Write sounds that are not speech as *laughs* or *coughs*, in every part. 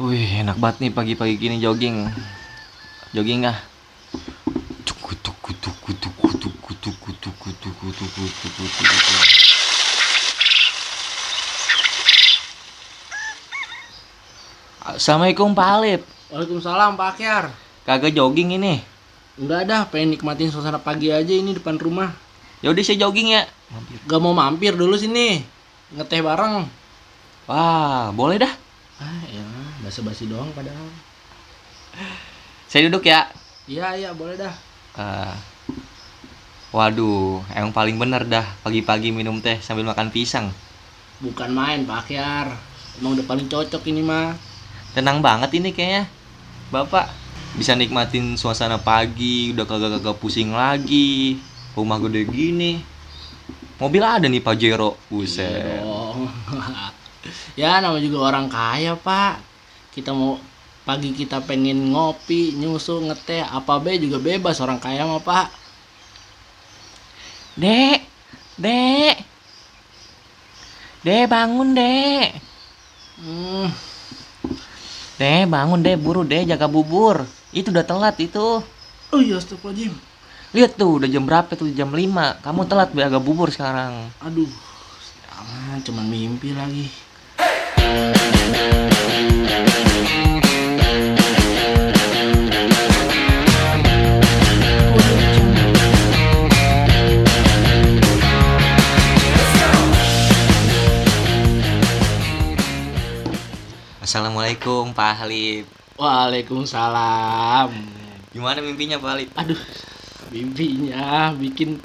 Wih, enak banget nih pagi-pagi gini jogging. Jogging ah. Tuku, tuku, tuku, tuku, tuku, tuku, tuku, tuku, tuku, tuku, tuku. Assalamualaikum Pak Alip. Waalaikumsalam Pak Akyar. Kagak jogging ini. Enggak dah, pengen nikmatin suasana pagi aja ini depan rumah. Yaudah saya jogging ya. Gak mau mampir dulu sini. Ngeteh bareng. Wah, boleh dah. Ah, ya, basa-basi doang padahal. Saya duduk ya. Iya, iya, boleh dah. Eh, waduh, emang paling bener dah pagi-pagi minum teh sambil makan pisang. Bukan main Pak Akyar. Emang udah paling cocok ini mah. Tenang banget ini kayaknya. Bapak bisa nikmatin suasana pagi, udah kagak-kagak pusing lagi. Rumah gede gini. Mobil ada nih Pajero. Iya Buset. dong. *laughs* ya, nama juga orang kaya, Pak. Kita mau pagi kita pengen ngopi, nyusu, ngeteh, apa be juga bebas orang kaya mah, Pak. Dek. Dek. Dek bangun, Dek. Hmm, Dek bangun, Dek. Buru, Dek. Jaga bubur. Itu udah telat itu. oh iya, astagfirullahaladzim. Lihat tuh, udah jam berapa tuh? Jam 5. Kamu telat jaga bubur sekarang. Aduh, jangan cuman mimpi lagi. Assalamualaikum Pak Halip. Waalaikumsalam. Gimana mimpinya Pak Halip? Aduh, mimpinya bikin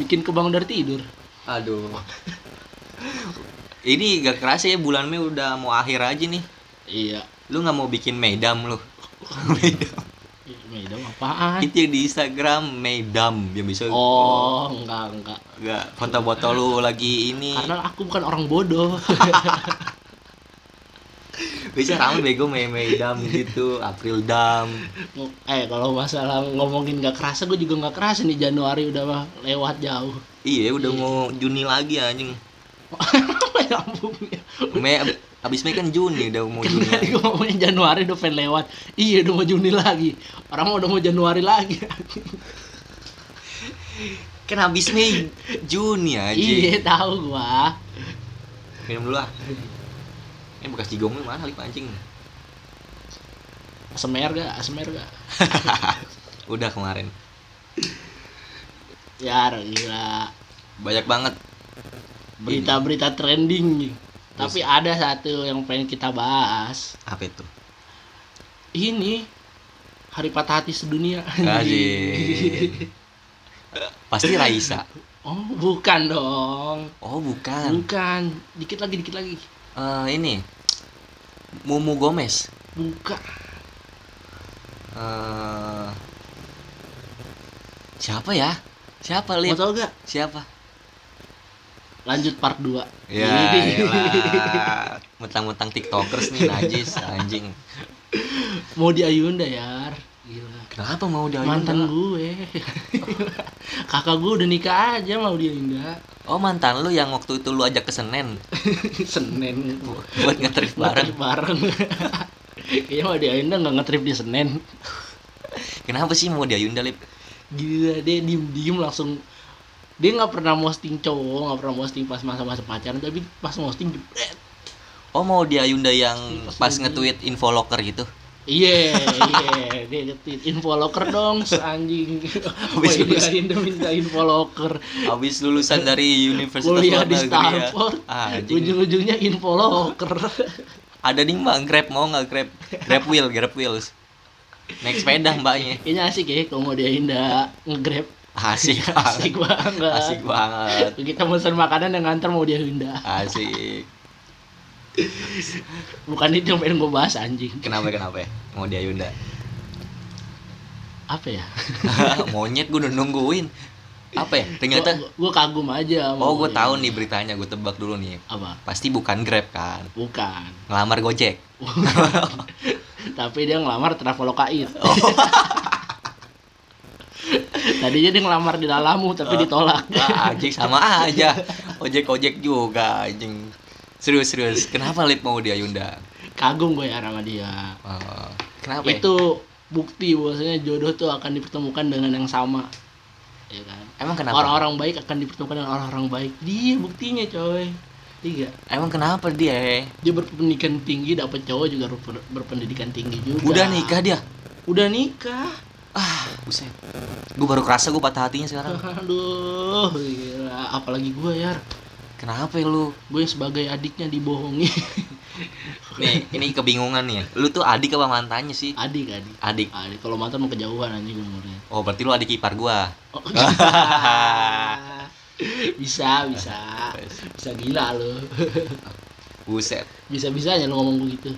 bikin kebangun dari tidur. Aduh. *laughs* Ini gak kerasa ya bulan Mei udah mau akhir aja nih. Iya. Lu nggak mau bikin Meidam lu? *laughs* Meidam. Ih, Medam apaan? Itu yang di Instagram Meidam yang bisa. Oh, enggak, enggak. Enggak, foto-foto lu lagi ini. Karena aku bukan orang bodoh. *laughs* Bisa rame bego Mei Meidam gitu, April Dam. eh, kalau masalah ngomongin gak kerasa, gue juga gak kerasa nih Januari udah mah lewat jauh. Iya, udah mau Juni lagi anjing. *laughs* ampun ya. Mei abis Mei kan Juni udah mau Juni. Tadi gue ngomongin Januari udah pengen lewat. Iya, udah mau Juni lagi. Orang mah udah mau Januari lagi. Kan habis Mei Juni aja. iya, tahu gua. Minum dulu ah. Ini bekas jigong lu mana lip anjing. Semer gak? Semer gak? *laughs* Udah kemarin. Ya, gila. Banyak banget. Berita-berita trending nih. Tapi ada satu yang pengen kita bahas. Apa itu? Ini hari patah hati sedunia. *laughs* Pasti Raisa. Oh, bukan dong. Oh, bukan. Bukan. Dikit lagi, dikit lagi. Eh, ini. Mumu Gomez. Bukan. Eh, siapa ya? Siapa tau gak? Siapa? Lanjut part 2. Ya, elah. *laughs* Mentang-mentang tiktokers nih najis anjing. Mau di Ayunda ya. Gila. Kenapa mau dia Mantan gue. *laughs* Kakak gue udah nikah aja mau di Ayunda. Oh mantan lu yang waktu itu lu ajak ke Senen *laughs* Senin. buat ngetrip bareng. Ngetrip bareng. Kayaknya mau di Ayunda nggak ngetrip di Senen. Kenapa sih mau dia Yunda Lip? Gila dia diem diem langsung dia nggak pernah posting cowok nggak pernah posting pas masa-masa pacaran tapi pas posting jebret Oh mau dia Yunda yang Pas pas lagi. nge-tweet info locker gitu? iya iya dia ngetit info locker dong anjing *laughs* Habis lulus. dia minta info locker Habis lulusan dari Universitas kuliah di ya. Stanford Ah, ujung-ujungnya info locker Ada nih mbak Grab mau nggak Grab? Grab wheel, Grab wheels. Naik sepeda mbaknya. kayaknya asik ya kalau mau dia Indah ngegrab Asik, asik banget. Asik banget. kita pesan makanan yang nganter mau dia Indah Asik. bukan itu yang pengen gue bahas anjing Kenapa kenapa ya? Mau dia Yunda. apa ya *laughs* Monyet gue udah nungguin. Apa ya? Ternyata gue kagum aja Oh, gue tahu nih beritanya, gue tebak dulu nih. apa Pasti bukan Grab kan? bukan Ngelamar Gojek. *laughs* tapi dia ngelamar Traveloka It Oh. *laughs* *laughs* Tadinya dia ngelamar di Lalamu tapi ditolak. Ah, anjing sama aja. Ojek-ojek juga anjing. Serius serius. Kenapa Lip mau dia Yunda? kagum gue ya sama dia Oh, kenapa ya? itu bukti bahwasanya jodoh tuh akan dipertemukan dengan yang sama ya kan emang kenapa orang-orang baik akan dipertemukan dengan orang-orang baik dia buktinya coy tiga emang kenapa dia dia berpendidikan tinggi dapat cowok juga ber- berpendidikan tinggi juga udah nikah dia udah nikah ah buset. Gue baru kerasa gue patah hatinya sekarang. *laughs* Aduh gila. Apalagi gue ya kenapa ya lu? Gue sebagai adiknya dibohongi. *laughs* Nih ini kebingungan nih ya. lu tuh adik apa mantannya sih? Adik adik. Adik. Adik. Kalau mantan mau kejauhan anjing umurnya. Oh berarti lu adik ipar gua. Oh, *laughs* bisa bisa. Bisa gila lo buset. Bisa bisanya lo ngomong begitu.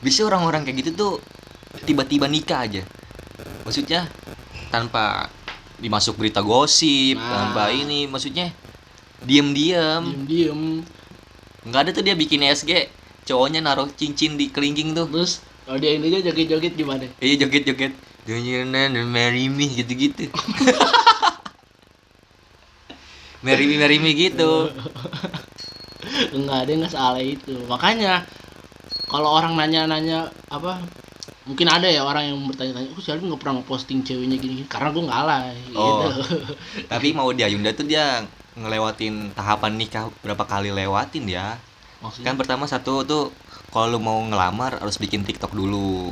Bisa orang-orang kayak gitu tuh tiba-tiba nikah aja maksudnya tanpa dimasuk berita gosip Nah. tanpa ini maksudnya diem diem nggak ada tuh dia bikin SG cowoknya naruh cincin di kelingking tuh. Terus kalau dia ini aja joget joget gimana? Iya joget-joget. Dunyanan dan marry me gitu-gitu. *laughs* Marry me marry me gitu. Enggak ada nggak salah itu. Makanya kalau orang nanya-nanya apa mungkin ada ya orang yang bertanya-tanya oh Alvin nggak pernah posting ceweknya gini, gini karena gue ngalah Oh. gitu. *laughs* Tapi mau dia Yunda tuh dia ngelewatin tahapan nikah berapa kali lewatin ya. Maksudnya? Kan pertama satu tuh kalau lu mau ngelamar harus bikin TikTok dulu.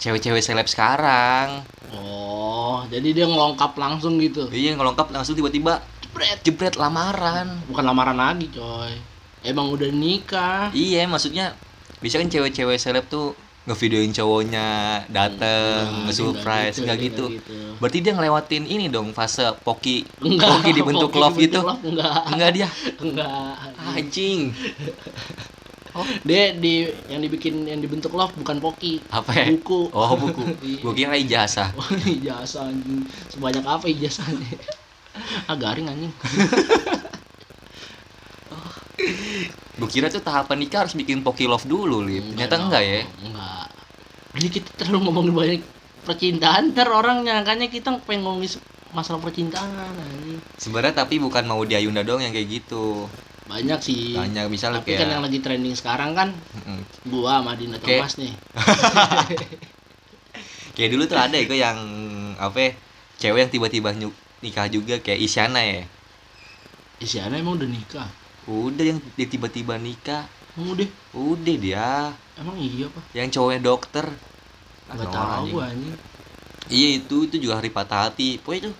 Cewek-cewek seleb sekarang. Oh jadi dia ngelongkap langsung gitu? Iya ngelengkap langsung tiba-tiba jebret. jebret lamaran. Bukan lamaran lagi coy. Emang udah nikah. Iya maksudnya bisa kan cewek-cewek seleb tuh ngevideoin cowoknya dateng Enggak, nge-surprise enggak nggak gitu, gitu. berarti dia ngelewatin ini dong fase poki Enggak, poki dibentuk *laughs* Poki love dibentuk gitu love, enggak. Enggak dia? Enggak. Anjing. Dia di yang dibikin yang dibentuk love bukan poki apa ya? Buku. Oh buku. *laughs* Gua kira ijazah. Oh, ijazah anjing. Sebanyak apa ijazahnya? *laughs* ah garing anjing. Gua kira tuh tahapan nikah harus bikin poki love dulu lip ternyata dong, enggak ya Enggak. Ini kita terlalu ngomongin banyak percintaan ntar orang nyangkanya kita pengen ngomongin masalah percintaan sebenarnya tapi bukan mau dia Yunda dong yang kayak gitu Banyak sih. banyak misalnya Tapi kan yang kayak lagi trending sekarang kan Mm-mm. gua sama Dina Kayak- Thomas nih. *laughs* kayak dulu tuh ada ya yang apa ya, cewek yang tiba-tiba nikah juga kayak Isyana ya Isyana emang udah nikah. Udah yang dia tiba-tiba nikah udah? udah dia Emang iya pak? yang cowoknya dokter Gak nomor tahu anjing. gua anjing. iya itu itu juga hari patah hati pokoknya itu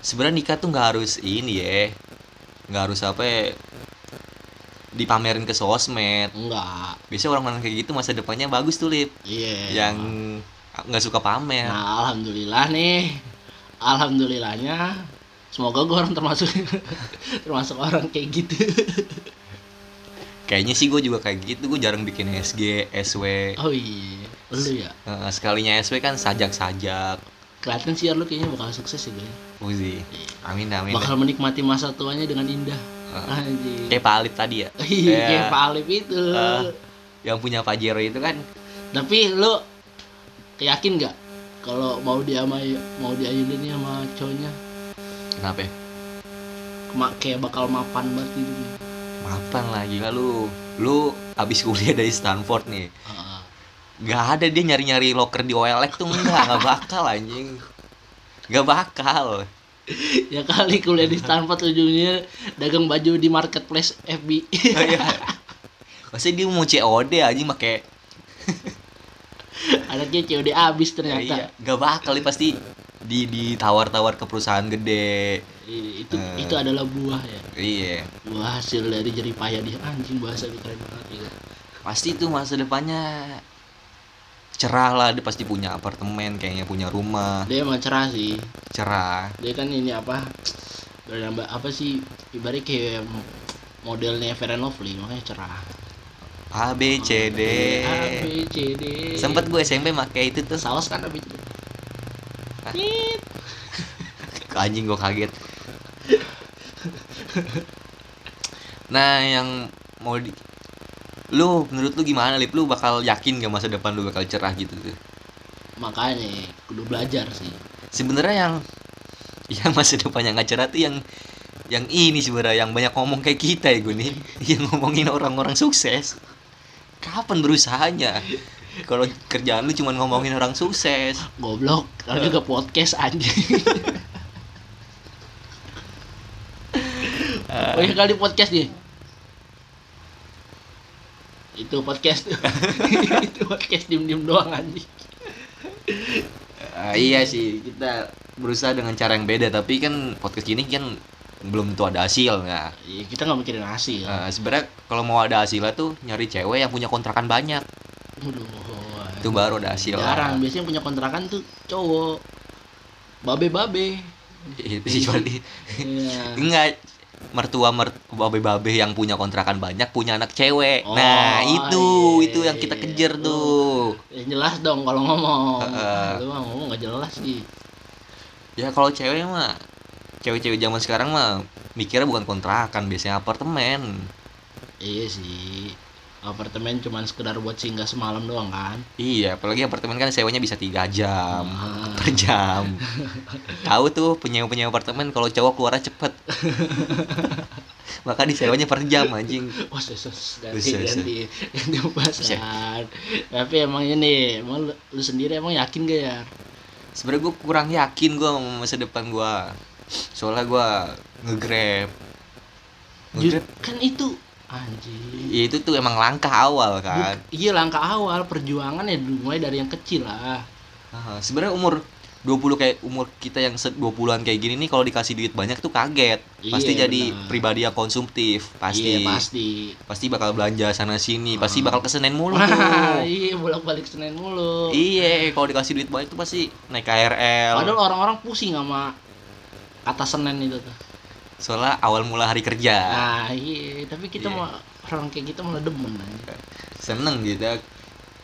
sebenarnya nikah tuh nggak harus ini ya nggak harus apa ya, dipamerin ke sosmed Enggak. biasanya orang-orang kayak gitu masa depannya bagus tuh lip Iya. yang nggak suka pamer Nah, alhamdulillah nih. Alhamdulillahnya semoga gue orang termasuk *laughs* termasuk orang kayak gitu. kayaknya sih gue juga kayak gitu gue jarang bikin SG SW Oh iya, lu ya. Sekalinya SW kan sajak-sajak Kelihatan sih ya lu kayaknya bakal sukses sih gue. Uzi amin amin Bakal menikmati masa tuanya dengan indah. Ah. Anjing. kayak Pak Alip tadi ya *laughs* Iya, Iya. kayak Pak Alif itu. Ah. yang punya Pajero itu kan Tapi lu yakin nggak kalau mau dia mau diayunin sama cowoknya kenapa ya? Kema- kayak bakal mapan banget gitu. mapan lagi lu lu abis kuliah dari Stanford nih Ah. nggak ada dia nyari-nyari locker di OLX tuh enggak nggak *laughs* bakal anjing nggak bakal ya kali kuliah di Stanford ujungnya dagang baju di marketplace FB. Iya. Maksudnya dia mau COD anjing pakai Anaknya COD abis ternyata. iya, nggak bakal pasti di ditawar-tawar ke perusahaan gede. I- Itu Eh. itu adalah buah ya. Iya. Buah hasil dari jerih payah dia anjing bahasa itu keren banget gitu. Pasti tuh masa depannya cerah lah dia pasti punya apartemen kayaknya punya rumah Dia emang cerah sih. cerah Dia kan ini apa? Bernambah apa sih? Ibaratnya kayak modelnya and Lovely makanya cerah. A B C D A B C D. sempet gue SMP pakai itu tuh saus kan abis itu. Tit. *laughs* anjing gue kaget. Nah yang mau di lu menurut lu gimana lip? Lu bakal yakin gak masa depan lu bakal cerah gitu tuh? Makanya kudu belajar sih. sebenarnya yang yang masa depannya nggak cerah tuh yang yang ini sebenarnya yang banyak ngomong kayak kita ya gue nih yang ngomongin orang-orang sukses. Kapan berusahanya kalau kerjaan lu cuma ngomongin orang sukses. Goblok kalau juga podcast anjing. Oh iya kali podcast nih. Itu podcast. *laughs* Itu podcast diem diem doang anjing. Ah, iya sih kita berusaha dengan cara yang beda tapi kan podcast ini kan belum tentu ada hasil ya. Iya, kita nggak mikirin hasil. Eh, sebenarnya kalau mau ada hasilnya tuh nyari cewek yang punya kontrakan banyak Waduh, itu baru ada hasil. Jarang biasanya yang punya kontrakan tuh cowok. Babe babe itu sih cuma Iya. enggak mertua mert babe babe yang punya kontrakan banyak punya anak cewek. Oh, nah itu iya, itu yang kita iya. kejar tuh. Ya, jelas dong kalau ngomong. Heeh. lu mah ngomong nggak jelas sih. Ya kalau cewek mah cewek-cewek zaman sekarang mah mikirnya bukan kontrakan biasanya apartemen. Iya sih apartemen cuman sekedar buat singgah semalam doang kan? Iya apalagi apartemen kan sewanya bisa tiga jam Ah. per jam. Tahu tuh penyewa penyewa apartemen kalau cowok keluarnya cepet. Maka disewanya per jam anjing. Oh, sus, sus, ganti, ganti, ganti pembahasan. Tapi emang ini, emang lu, lu sendiri emang yakin gak ya? sebenarnya gue kurang yakin gue sama masa depan gue soalnya gue ngegrab. Ngegrab? Kan itu, anjing. ya itu tuh emang langkah awal kan Buk- iya langkah awal perjuangan ya mulai dari yang kecil lah. Sebenarnya umur 20 kayak umur kita yang se- 20-an kayak gini nih kalau dikasih duit banyak tuh kaget pasti Iya, jadi benar. pribadi yang konsumtif pasti Iya pasti. pasti bakal belanja sana sini pasti Ah. bakal ke Senen mulu tuh iya bolak balik Senin mulu. iya kalau dikasih duit banyak tuh pasti naik KRL Padahal orang-orang pusing sama kata Senin itu tuh. Soalnya awal mula hari kerja Nah, iya, tapi kita Iya. mah orang kayak kita malah demen seneng gitu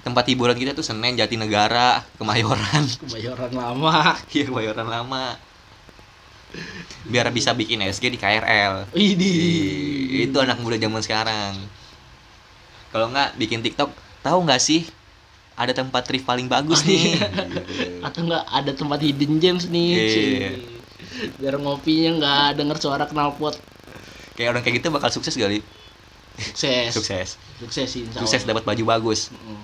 tempat hiburan kita tuh Senen Jatinegara Kemayoran *laughs* Kebayoran lama. iya Kemayoran lama biar bisa bikin SG di KRL Widih. Ih, itu anak muda zaman sekarang kalau nggak bikin TikTok tahu nggak sih ada tempat thrift paling bagus Oh, nih iya. Gitu. *laughs* atau enggak ada tempat hidden gems nih Iya. Biar ngopinya nggak denger suara knalpot. Kayak orang kayak gitu bakal sukses kali. Sukses. Sukses. Sukses sih insya sukses dapat baju bagus. Mm.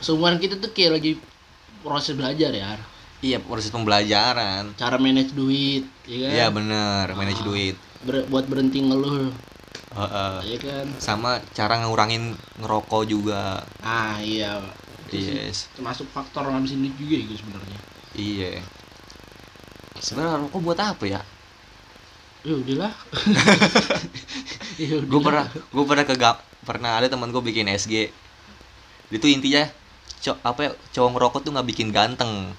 seumuran kita tuh kayak lagi proses belajar ya iya proses pembelajaran. Cara manage duit ya kan? Iya bener manage Ah. duit. Ber- buat berhenti ngeluh. Heeh. ya kan? Sama cara ngurangin ngerokok juga. Ah iya yes. Termasuk faktor ngabisin duit juga ya sebenarnya. Iya. Sebenarnya rokok buat apa ya? Ya udahlah. *laughs* Ya gue pernah gue pernah ke ga- pernah ada teman gue bikin SG itu intinya co apa ya, cowok ngerokok tuh nggak bikin ganteng.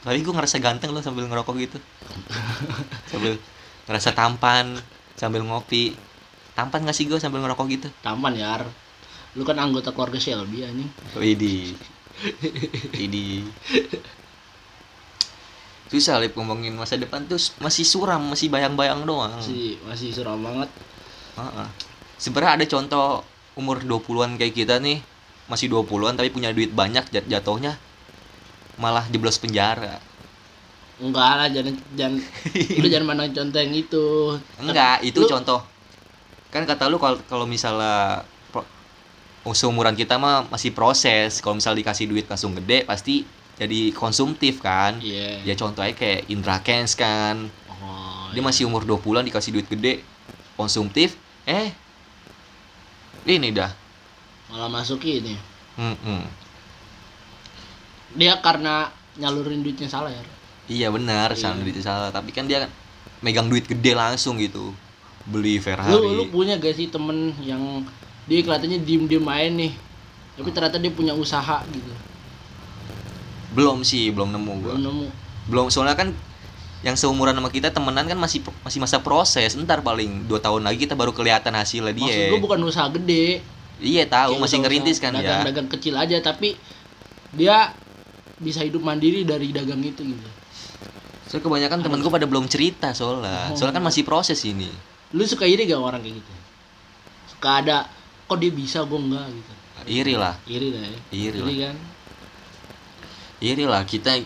Tapi gue ngerasa ganteng loh sambil ngerokok gitu. *laughs* Sambil ngerasa tampan sambil ngopi. Tampan gak sih gue sambil ngerokok gitu? Tampan ya. Lu kan anggota keluarga Shelby anjing Widi Widi susah lip ngomongin masa depan tuh masih suram masih bayang-bayang doang masih masih suram banget Heeh. Sebenarnya ada contoh umur 20-an kayak kita nih, masih 20-an tapi punya duit banyak jat- jatuhnya malah jeblos penjara. enggak lah jangan jangan *laughs* lu jangan mandang contoh yang itu Enggak, itu Lu- contoh. Kan kata lu kalau kalau misalnya seumuran kita mah masih proses. Kalau misalnya dikasih duit langsung gede pasti jadi konsumtif kan. iya Ya contohnya kayak Indra Kens kan. oh, Dia iya. masih umur 20-an dikasih duit gede, konsumtif. Eh, ini dah. malah masuk ini Mm-mm. dia karena nyalurin duitnya salah ya Iya benar, Iya. sama duit salah. Tapi kan dia megang duit gede langsung gitu. Beli Ferrari. lu lu punya gak sih temen yang dia kelihatannya diem diem main nih tapi ternyata dia punya usaha gitu Belum sih, belum nemu gua. belum nemu Belum soalnya kan yang seumuran sama kita temenan kan masih masih masa proses. Ntar paling dua tahun lagi kita baru kelihatan hasilnya dia. maksud gua bukan usaha gede Iya tahu, Kayak masih ngerintis kan dagang, ya. dagang kecil aja tapi dia bisa hidup mandiri dari dagang itu gitu Soalnya kebanyakan temen gua pada belum cerita soalnya. Oh. Soalnya kan masih proses ini. lu suka iri gak orang kayak gitu suka ada kok dia bisa gua enggak gitu. Iri lah, iri lah ya. Iri lah. kan? Iri lah. Kita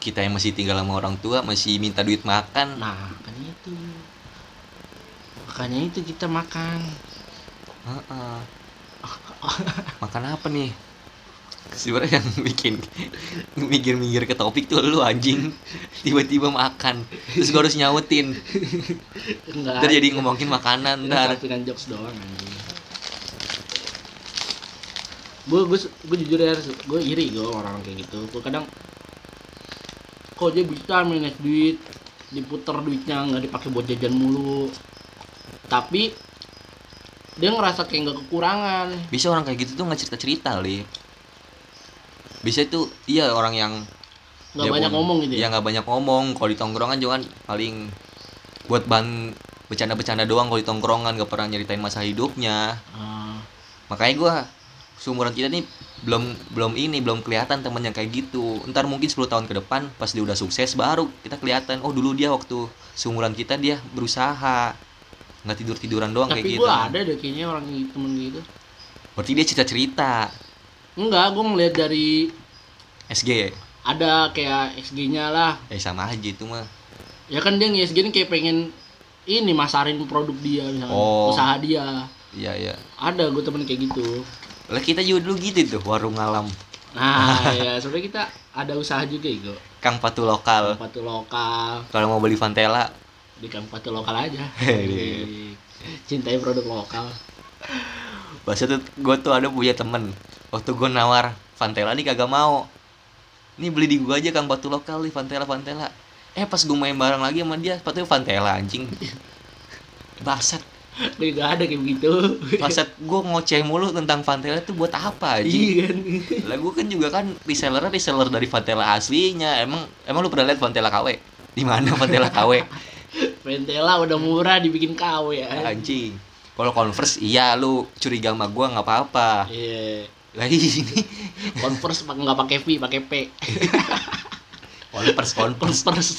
kita yang masih tinggal sama orang tua masih minta duit makan. nah kan itu. Makanya itu kita makan. Heeh. *laughs* makan apa nih? Sebenarnya yang bikin mikir-mikir ke topik tuh lu anjing. Tiba-tiba makan terus gue harus nyautin. Enggak ntar jadi ngomongin makanan ntar jokes doang anjing gue gue gue jujur ya gue iri gue orang kayak gitu. Gue kadang kok dia bisa manage duit diputer duitnya nggak dipakai buat jajan mulu. Tapi dia ngerasa kayak nggak kekurangan. Bisa orang kayak gitu tuh nggak cerita-cerita li. Bisa tuh iya orang yang nggak banyak pun- ngomong gitu ya? ya nggak banyak ngomong. Kalau di tongkrongan kan paling buat bahan bercanda-bercanda doang. Kalau di tongkrongan gak pernah nyeritain masa hidupnya. Ah, makanya gua seumuran kita nih belum belum ini belum kelihatan temen yang kayak gitu. Ntar mungkin 10 tahun ke depan pas dia udah sukses baru kita kelihatan oh dulu dia waktu seumuran kita dia berusaha nggak tidur tiduran doang kayak tapi gitu. gue ada deh kayaknya orang temen gitu. Berarti dia cerita cerita enggak gue ngeliat dari SG ada kayak XG-nya lah. Eh sama aja itu mah. Ya kan dia nge-SG ini kayak pengen ini masarin produk dia misalnya Oh. usaha dia. Iya iya. Ada gue temen kayak gitu lah kita juga dulu gitu tuh warung alam nah *laughs* ya sebenarnya kita ada usaha juga gue Kang Patu lokal. Patu lokal. Kalau mau beli Vantela di Kang Patu lokal aja. *laughs* Hei. cintai produk lokal. Bahasa tuh gue tuh ada punya temen. Waktu gue nawar Vantela nih kagak mau. Nih beli di gua aja Kang Patu lokal nih Vantela Vantela Eh pas gue main bareng lagi sama dia Sepatunya Vantela anjing. *laughs* Baset Tapi gak ada kayak begitu. Baset gue ngoceh mulu tentang Vantela itu buat apa anjing? Iya kan? Lah gue kan juga kan resellernya reseller dari Vantela aslinya. Emang emang lu pernah lihat Vantela KW? Di mana Vantela KW? Pentela udah murah dibikin KW ya. Anjing. Kalau Converse iya lu curiga sama gua nggak apa-apa. iya. Lah ini Converse nggak pakai V pakai P. Converse Converse. Converse.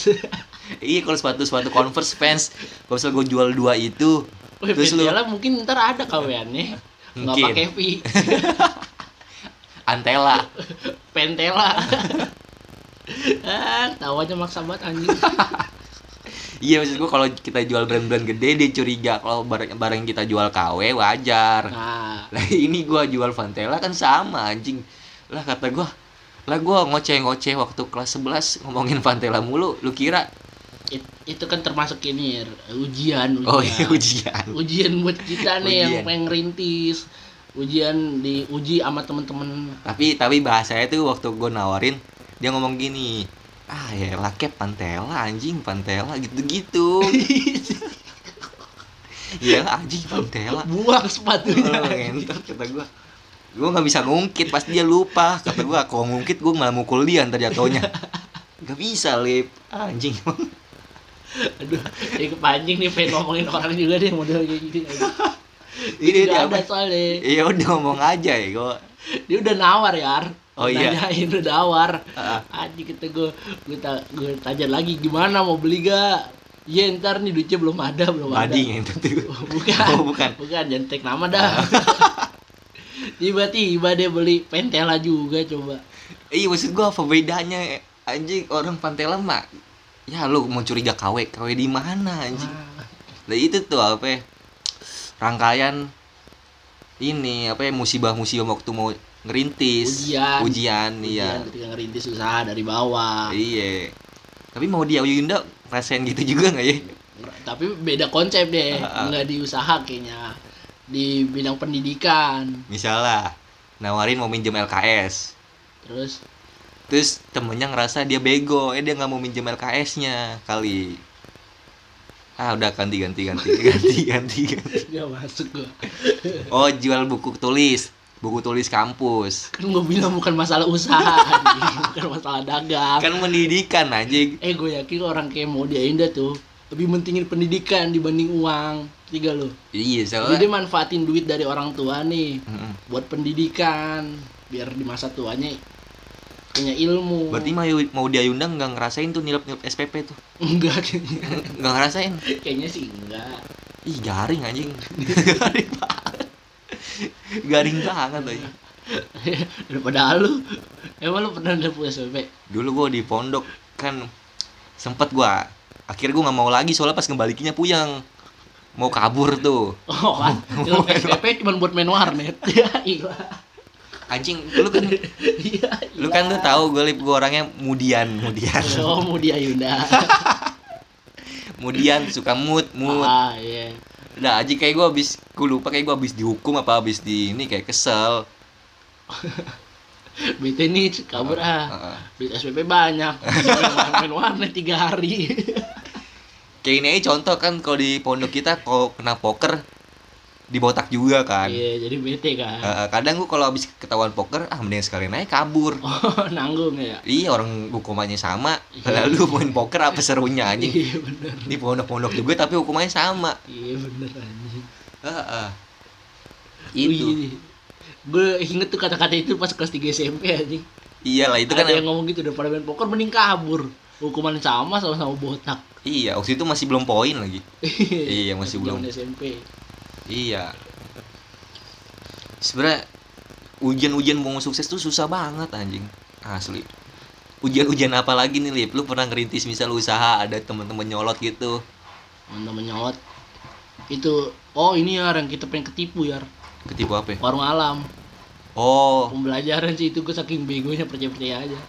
Iya kalau sepatu sepatu Converse fans, kalau misalnya gue jual dua itu, Wih, Terus lu- mungkin ntar ada kaweannya nggak Mungkin. pakai V *laughs* Antela. Pentela *laughs* ah tahu aja maksa banget anjing *laughs* Iya maksud gue kalau kita jual brand-brand gede dia curiga kalau barang barang kita jual KW wajar. nah Lah ini gua jual Vantela kan sama anjing. Lah kata gua, lah gua ngoceh-ngoceh waktu kelas 11 ngomongin Vantela mulu, lu kira? It- itu kan termasuk ini ya, ujian ujian Oh iya ujian. ujian buat kita nih yang Ujian. pengen ngerintis ujian diuji sama temen-temen Tapi tapi bahasanya tuh waktu gua nawarin dia ngomong gini, ah ya lah kep Pantela anjing Pantela gitu-gitu. *laughs* Iya anjing Pantela. buang sepatunya Oh, ngentot kata gua. Gua nggak bisa ngungkit pasti dia lupa. Kata gua kalau ngungkit gua malah mukul dia ntar jatuhnya. *laughs* Gak bisa lip anjing aduh ya kepancing nih pengen ngomongin orang juga deh model kayak gini. Ini dia ada soalnya. Iya udah ngomong aja ya gua dia udah nawar ya. Oh, iya. Nanyain udah nawar. Ah. anjing kata gue gue ta gue tanya lagi gimana mau beli gak? Iya ntar nih duitnya belum ada belum ada. Bading itu bukan. Oh, bukan. bukan jangan take nama dah. *laughs* Tiba-tiba dia beli pentela juga coba. Iya maksud gua apa bedanya anjing orang Pantela mah ya lu mau curiga KW KW di mana anjing? Ah, Lah itu tuh apa ya, rangkaian ini apa ya musibah-musibah waktu mau ngerintis. Ujian. ujian iya. Ketika ngerintis usaha dari bawah. Iya. Tapi mau dia Yunda rasain gitu juga nggak ya? Tapi beda konsep deh. Ah, ah. nggak di usaha kayaknya. Di bidang pendidikan. Misalnya nawarin mau minjem LKS terus terus temennya ngerasa dia bego eh dia nggak mau minjem LKS-nya kali. Ah udah ganti ganti ganti *laughs* ganti ganti ganti. Nggak masuk gua. Oh jual buku tulis buku tulis kampus. Kan gua bilang bukan masalah usaha *laughs* bukan masalah dagang. Kan pendidikan anjing. Eh gue yakin orang kayak mau dia Indah tuh lebih mentingin pendidikan dibanding uang. Tiga lo iya jadi dia soalnya manfaatin duit dari orang tua nih Mm-mm. buat pendidikan biar di masa tuanya punya ilmu. Berarti mau mau dia undang nggak ngerasain tuh nilep nilep SPP tuh? Enggak kayaknya. Nggak ngerasain? Kayaknya sih enggak. Ih garing anjing. Garing banget. Garing banget anjing. Daripada lu emang lu pernah dapet SPP dulu gua di pondok kan sempet gua akhirnya gua nggak mau lagi soalnya pas ngembalikinnya puyeng. Mau kabur tuh. Oh *laughs* kan, SPP cuma buat main warnet. Ya, *laughs* iya. Anjing lu kan Iya. lu kan tuh tahu gue lip gue orangnya mudian mudian *laughs* Oh, Mudia Yunda. *laughs* mudian suka mood mood Ah, iya. udah aja kayak gue abis gue lupa kayak gue abis dihukum apa abis di ini kayak kesel *laughs* Bete nih kabur ah. Heeh. Duit SPP banyak. main warnet tiga hari. kayak ini aja contoh kan kalau di pondok kita kalau kena poker dibotak juga kan Iya, jadi bete kan. Heeh, kadang gue kalau abis ketahuan poker ah mending sekalian aja kabur *laughs* Oh, nanggung ya. iya orang hukumannya sama Iya. lalu main poker apa serunya anjing Iya bener. di pondok-pondok juga tapi hukumannya sama Iya bener anjing. Heeh. Wih, itu Gue inget tuh kata-kata itu pas kelas 3 SMP anjing. iyalah itu kan Ada yang ngomong gitu daripada main poker mending kabur. Hukuman sama sama-sama botak. iya waktu itu masih belum poin lagi *laughs* Iya, masih belum. SMP. Iya sebenarnya ujian-ujian mau sukses tuh susah banget anjing asli ujian-ujian apa lagi nih lip lu pernah ngerintis misal usaha ada teman-teman nyolot gitu Mana menyolot. Itu oh ini ya yang kita pengen ketipu ya. ketipu apa ya? Warung alam. oh Pembelajaran sih itu gue saking begonya percaya-percaya aja.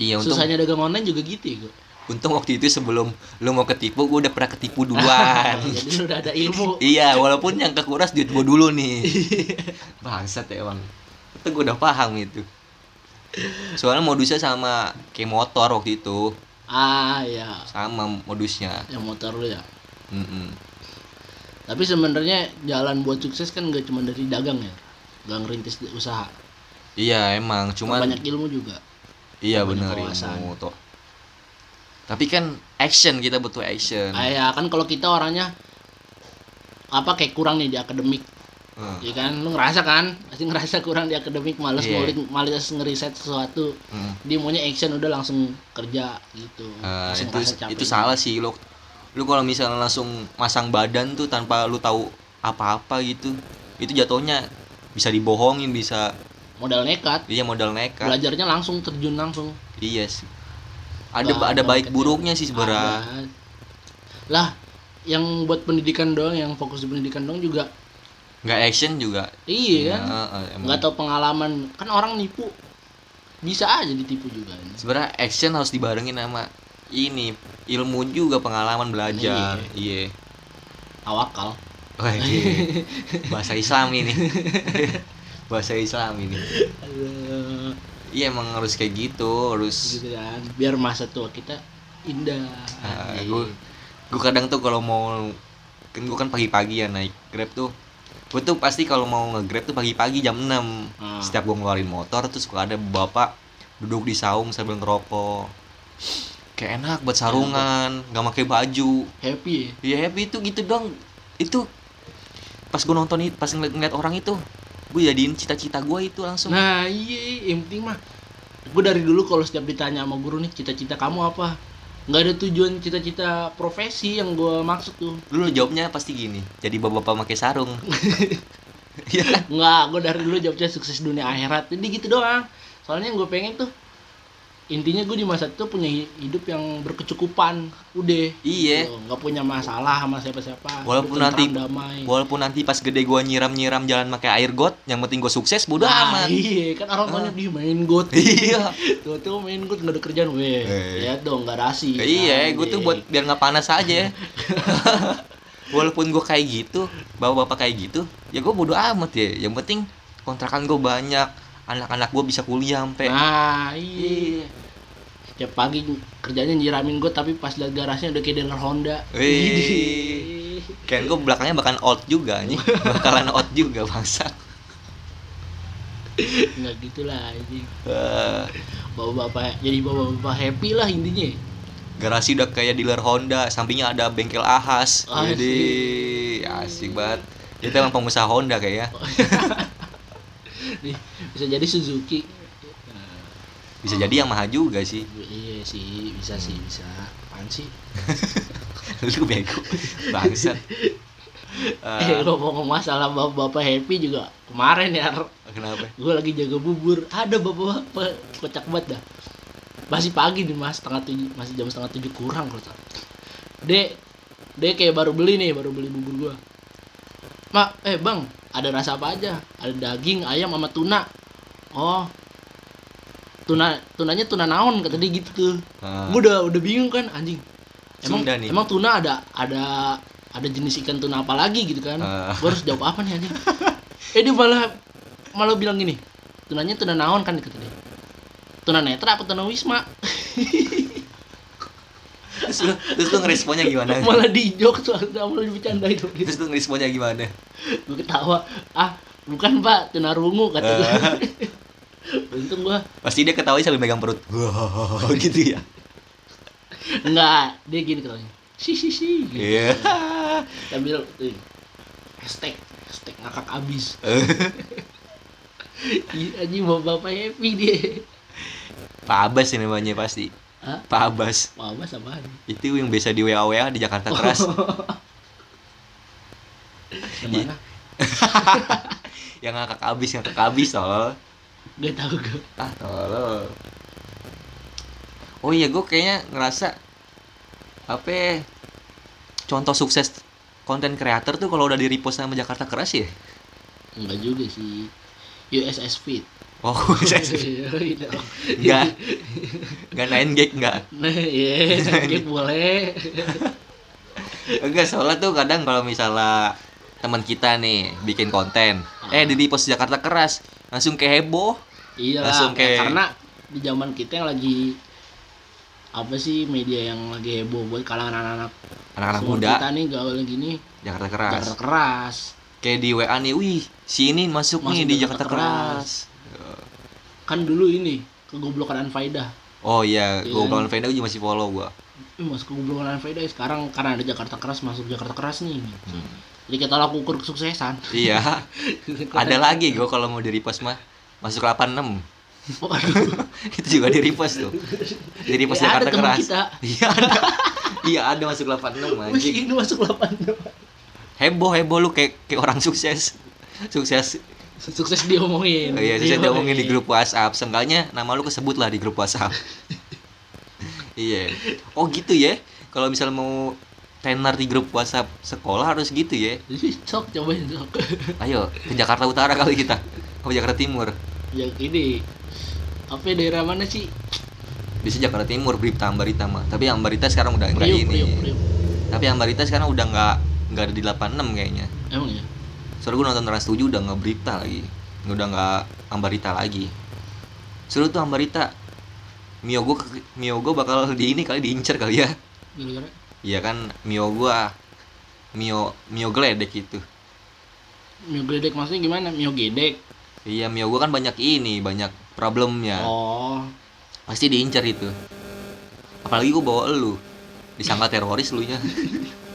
iya untung Susahnya dagang online juga gitu ya gue. Untung waktu itu sebelum lu mau ketipu gue udah pernah ketipu *laughs* duluan Jadi lu udah ada ilmu. iya walaupun yang kekuras duit gue dulu nih *laughs* bangsat ya bang itu gue udah paham itu soalnya modusnya sama kayak motor waktu itu Ah ya, sama modusnya yang motor lu ya. Mm-mm. Tapi sebenarnya jalan buat sukses kan gak cuma dari dagang ya. Gak ngerintis usaha. iya emang cuman banyak ilmu juga. iya wawasan. ilmu toh tapi kan action kita butuh action. Ah, ya kan kalau kita orangnya apa kayak kurang nih di akademik. Hmm. ya kan? Lu ngerasa kan? Pasti ngerasa kurang di akademik males Iya. ngulik males ngeriset sesuatu. Hmm. dia maunya action udah langsung kerja gitu. Langsung itu itu salah sih lu. Lu kalau misalnya langsung masang badan tuh tanpa lu tahu apa-apa gitu itu jatuhnya bisa dibohongin bisa modal nekat. Dia modal nekat. Belajarnya langsung terjun langsung. Iya sih ada ada baik buruknya sih sebenarnya. Ada. lah yang buat pendidikan doang yang fokus di pendidikan doang juga nggak action juga. Iya. Kan Ya, nggak tahu pengalaman. Kan orang nipu. Bisa aja ditipu juga sebenarnya action harus dibarengin sama ini ilmu juga pengalaman belajar. Iya. Tawakal Wah, iya. *laughs* bahasa Islam ini. *laughs* Bahasa Islam ini. Aduh, iya emang harus kayak gitu harus gitu kan. Biar masa tua kita indah. Ah, Iya. gue gue kadang tuh kalau mau kan gue kan pagi-pagi ya naik grab tuh. Gue tuh pasti kalau mau nge-grab tuh pagi-pagi jam 6 Ah. setiap gue ngeluarin motor terus suka ada bapak duduk di saung sambil ngerokok. Kayak enak buat sarungan nggak pakai baju. Happy ya? Ya happy itu gitu dong. Itu pas gue nonton itu pas ngeliat, ngeliat orang itu gue jadiin cita-cita gue itu langsung. Nah iya yang penting mah gue dari dulu kalau setiap ditanya sama guru nih cita-cita kamu apa? Nggak ada tujuan cita-cita profesi yang gue maksud tuh. Dulu jawabnya pasti gini jadi bapak-bapak pakai sarung. Iya *laughs* nggak gue dari dulu jawabnya sukses dunia akhirat. Jadi gitu doang. Soalnya yang gue pengen tuh intinya gue di masa itu punya hi- hidup yang berkecukupan udah Iya. Gitu. nggak punya masalah sama siapa-siapa Walaupun nanti damai Walaupun nanti pas gede gua nyiram-nyiram jalan pakai air got, yang penting gua sukses bodo Nah, amat. iya kan orang tuanya dia main got *laughs* Iya. tuh tuh main got nggak ada kerjaan weh Eh. lihat dong garasi Iya, Kan, gue tuh iya. buat biar nggak panas aja. *laughs* Walaupun gua kayak gitu, bapak-bapak kayak gitu, ya gua bodo amat ya. Yang penting kontrakan gua banyak, anak-anak gua bisa kuliah sampai. nah iya tiap pagi kerjanya nyiramin got tapi pas lihat garasinya udah kayak dealer Honda Wih. *laughs* Kan gua belakangnya bakalan out juga nih. Bakalan out juga bangsa. nggak gitu lah ini Eh, bapak-bapak jadi bapak-bapak happy lah intinya garasi udah kayak dealer Honda, sampingnya ada bengkel Ahas. Asik. Jadi asik banget. Itu emang pengusaha Honda kayaknya. *laughs* Nih, bisa jadi Suzuki. Bisa jadi yang mahal juga sih. iya sih bisa sih bisa. Apaan sih? *laughs* Lu bego. Bangsat. *laughs* eh Eh, ngomong masalah bapak-bapak happy juga? Kemarin ya kenapa? gue lagi jaga bubur. Ada bapak-bapak kocak banget dah. Masih pagi nih mas. Setengah tujuh masih jam setengah tujuh kurang kalau tak dek dek kayak baru beli nih baru beli bubur gua. Mak eh bang ada rasa apa aja? Ada daging ayam sama tuna. Oh. Tuna tunanya tuna naon kata dia gitu tuh. Ah. gue udah udah bingung kan anjing. Emang Sunda nih. emang tuna ada ada ada jenis ikan tuna apa lagi gitu kan? Ah. gue harus jawab apa nih anjing? Eh dia malah malah bilang gini tunanya tuna naon kan? kata dia. Tuna netra apa tuna wisma *laughs* terus lu, terus lu ngeresponnya gimana? *laughs* Malah dijok soalnya malah dibicanda itu. Terus lu ngeresponnya gimana? Gue ketawa. Ah bukan pak. Tuna rungu kata gue Ah. *laughs* untung gue pasti dia ketawa sambil megang perut. *laughs* Gitu ya? Enggak dia gini ketawanya si si si gitu. iya. Sambil tuh, hashtag hashtag ngakak abis. Ih, anjing bapak bapak happy dia. Pak Abbas ini namanya pasti Hah? Pak Abbas. Wah, mas apaan? itu yang biasa di WA WA di Jakarta keras. *laughs* Yang mana? *laughs* yang ngakak abis ngakak abis tolol Gak tau gue ah tolol oh iya gue kayaknya ngerasa apa ya, contoh sukses konten kreator tuh kalau udah di repost sama Jakarta keras ya? Enggak juga sih. USS Fit oh *laughs* Iya, iya. nggak. Nggak nine gag nggak? Nah, iya, sakit boleh. Enggak soalnya tuh kadang kalau misalnya teman kita nih bikin konten eh di repost Jakarta keras langsung kayak heboh. Iya Langsung kayak- karena di zaman kita yang lagi apa sih media yang lagi heboh buat kalangan anak-anak anak-anak muda. kita nih gaul gini. Jakarta keras. Jakarta keras. Kayak di WA nih wih si ini masuk, Masuk nih di Jakarta Jakarta keras kan dulu ini kegoblokan Anfaida oh iya Iya. gue belum Venda juga masih follow gua. Eh, masuk kegoblokan Anfaida sekarang karena ada Jakarta keras masuk Jakarta keras nih. Hmm. jadi kita laku ukur kesuksesan. Iya. *laughs* Ada lagi gue kalau mau di repost mah. Masuk 86 oh, *laughs* itu juga di repost tuh. Di repost ada Jakarta keras. *laughs* iya ada. Iya ada masuk 86 Wih, anjing. Ini masuk 8 heboh heboh lu kayak kayak orang sukses. Sukses sukses diomongin Oh iya, saya Yoi. diomongin di grup WhatsApp. Seenggaknya nama lu kesebut lah di grup WhatsApp. *laughs* iya. Oh gitu ya. Kalau misal mau tenar di grup WhatsApp sekolah harus gitu ya. sok cobain sok *laughs* Ayo ke Jakarta Utara kali kita. Ke Jakarta Timur. yang ini apa ya, daerah mana sih Bisa Jakarta Timur, Bripta Ambarita mah. Tapi Ambarita sekarang udah enggak ini. Priuk, Priuk. Tapi Ambarita sekarang udah enggak enggak ada di 86 kayaknya. emang ya Soalnya gue nonton Trans 7 udah nggak Bripta lagi. Udah nggak Ambarita lagi. Seru tuh Ambarita. Mio gue Mio gue bakal di ini kali diincer kali ya. Iya kan Mio gua Mio Mio geledek itu. mio gedek maksudnya gimana mio gedek Iya Mio gua kan banyak ini, banyak problemnya. oh Pasti diincar itu. Apalagi gua bawa elu. Disangka teroris lu nya. *laughs*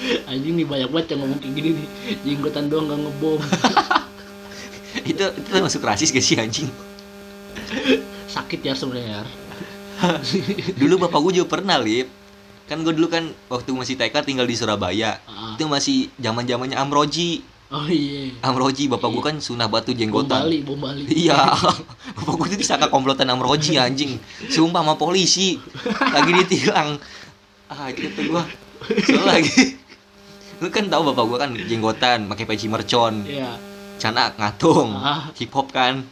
*laughs* anjing nih banyak banget yang ngomong kayak gini nih jenggotan doang gak ngebom *laughs* itu itu masuk rasis gak sih anjing? sakit ya sebenarnya *laughs* Dulu bapak gua juga pernah, Lip. Kan gua dulu kan waktu masih TK tinggal di Surabaya. Ah. Itu masih zaman-zamannya Amroji. oh iya Amroji bapak gua kan sunah batu jenggotan. Bali bom Bali Iya, bapak gue tuh disangka komplotan Amroji anjing. Sumpah sama polisi lagi ditilang. Ah, itu kata gua. Soalnya lagi lu kan tahu bapak gua kan jenggotan, pakai peci mercon, iya cana ngatung, Ah. hip hop kan.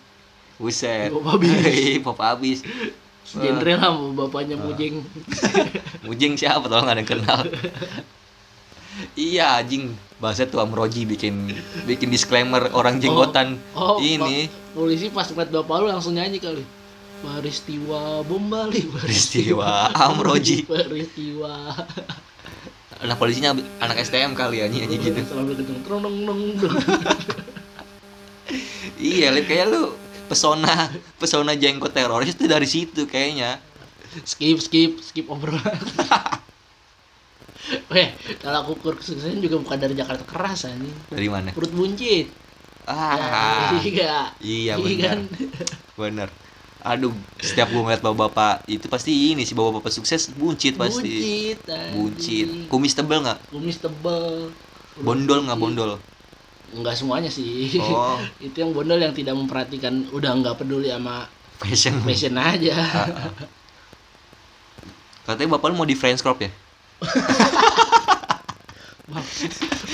Buset. Hip hop abis. *laughs* hip hop abis. genre lah Ah. bapaknya mujeng *laughs* Mujing siapa tolong ada yang kenal. iya anjing. Bahasa tuh Amroji bikin bikin disclaimer orang jenggotan. oh ini Pak, polisi pas ngeliat bapak lu langsung nyanyi kali peristiwa bom Bali peristiwa Amroji. *laughs* peristiwa Anak polisinya anak STM kali ya nyanyi gitu. selalu kenceng *laughs* Iya, Lip, kayak lu pesona pesona jenggot teroris itu dari situ kayaknya. skip skip skip obrolan *laughs* Weh, kalau aku kesuksesan juga bukan dari Jakarta keras anjing. Dari mana? Perut buncit. Ah, Ya, iya. iya Iya benar. kan? Benar. Aduh, setiap gua ngeliat bapak-bapak itu pasti ini sih bapak-bapak sukses buncit pasti. Buncit. anjing. Buncit. Kumis tebel nggak? Kumis tebel. Bondol nggak bondol? Enggak semuanya sih. Oh, *laughs* itu yang bondol yang tidak memperhatikan udah nggak peduli sama fashion. fashion aja. Ah, ah. Katanya bapak lu mau di French crop ya? *laughs*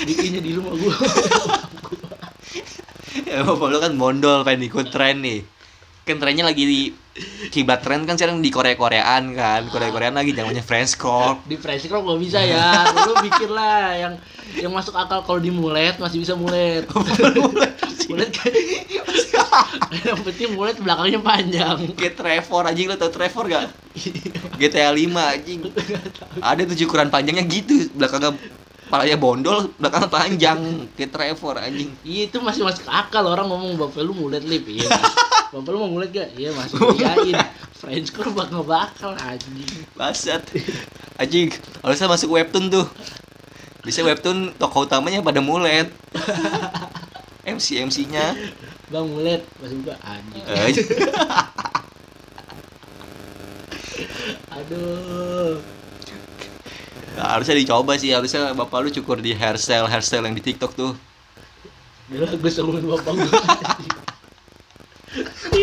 bikinnya di rumah gua *laughs* ya bapak lu kan bondol pengen ikut tren nih kan trennya lagi di kiblat tren kan sekarang di Korea Koreaan kan. Korea Koreaan lagi zamannya Friends Corp. Di fresh crop gak bisa ya. Lu pikir lah yang yang masuk akal kalau di mulet masih bisa mulet. Mulet. Kan yang penting mulet belakangnya panjang. Kayak Trevor anjing lo tau Trevor gak GTA 5 anjing. Ada tuh ukuran panjangnya gitu belakangnya palanya bondol belakangnya panjang. Kayak Trevor anjing. Iya itu masih masuk akal orang ngomong bapak lu mulet lip. Iya bapak lu mau mulet gak? Iya masih *laughs* iyain French crop bakal bakal anjing. Basat Anjing Harusnya masuk webtoon tuh. Bisa webtoon tokoh utamanya pada mulet. *laughs* MC MC nya bang mulet masih buka anjing. *laughs* Aduh. Nah, harusnya dicoba sih. Harusnya bapak lu cukur di hairstyle hairstyle yang di TikTok tuh. Dulu gue bapak gue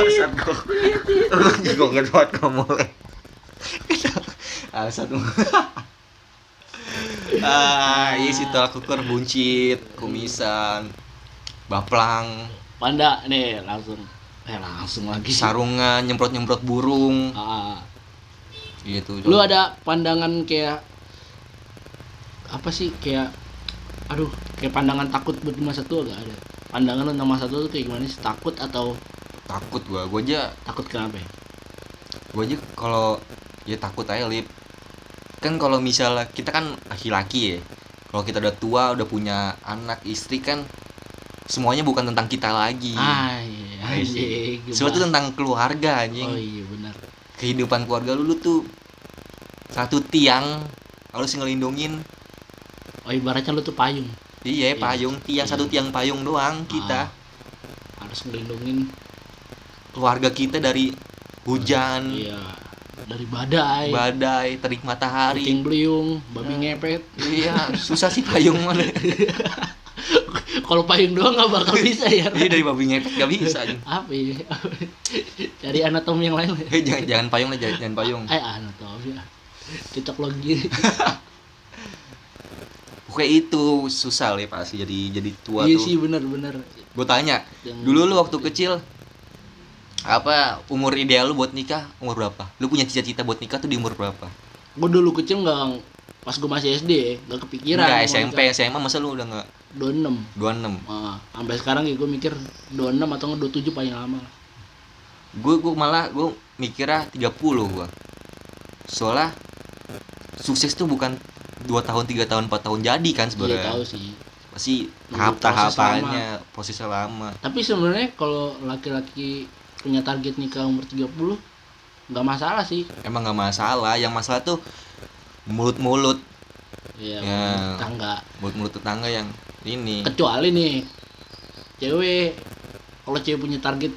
Basat kok. Gue nggak buat kamu Basat Ah, iya sih tolak ukur buncit, kumisan, baplang, panda nih langsung. Eh langsung lagi. Sarungan, nyemprot-nyemprot burung, Ah, gitu. lu ada pandangan kayak apa sih kayak aduh kayak pandangan takut buat masa tua gak ada? Pandangan lu tentang masa tua tuh kayak gimana sih? Takut atau takut gua, gua aja takut kenapa ya? gue aja kalau ya takut aja lip. Kan kalau misalnya kita kan laki-laki ya kalau kita udah tua udah punya anak istri kan semuanya bukan tentang kita lagi. Ah iya Iya semua tuh tentang keluarga anjing. Oh iya benar. Kehidupan keluarga lu, lu tuh satu tiang harus ngelindungin. Oh ibaratnya lu tuh payung. Iya Iya. payung tiang Iya. satu tiang payung doang kita. Ah, harus ngelindungin keluarga kita dari hujan iya. Dari badai. badai terik matahari. Kucing beliung babi ngepet. Iya *laughs* susah sih payung mana. *laughs* Kalau payung doang nggak bakal *laughs* bisa ya. Iya dari babi ngepet gak bisa apa ya? Cari anatomi yang lain. Eh jangan jangan payung lah jangan, jangan payung. eh anatomi cocok lagi Pokoknya itu susah lah pasti jadi jadi tua iya tuh. sih bener bener. Gue tanya, Yang- dulu lu waktu kecil apa umur ideal lu buat nikah umur berapa? Lu punya cita-cita buat nikah tuh di umur berapa? gue dulu kecil nggak pas gue masih SD nggak kepikiran Enggak mau SMP, nikah. SMA masa lu udah enggak 26 26. Ah, sampai sekarang ya gue mikir 26 atau nggak 27 paling lama Gue gue malah gue mikirnya 30 gua. Soalnya sukses tuh bukan dua tahun, tiga tahun, 4 tahun jadi kan iya sebenarnya. tahu sih Pasti Nunggu tahap-tahapannya, prosesnya lama. tapi sebenarnya kalau laki-laki punya target nikah umur 30 nggak masalah sih. Emang nggak masalah, yang masalah tuh mulut-mulut. Ya, Ya. tangga mulut-mulut tetangga yang ini. Kecuali nih cewek. Kalau cewek punya target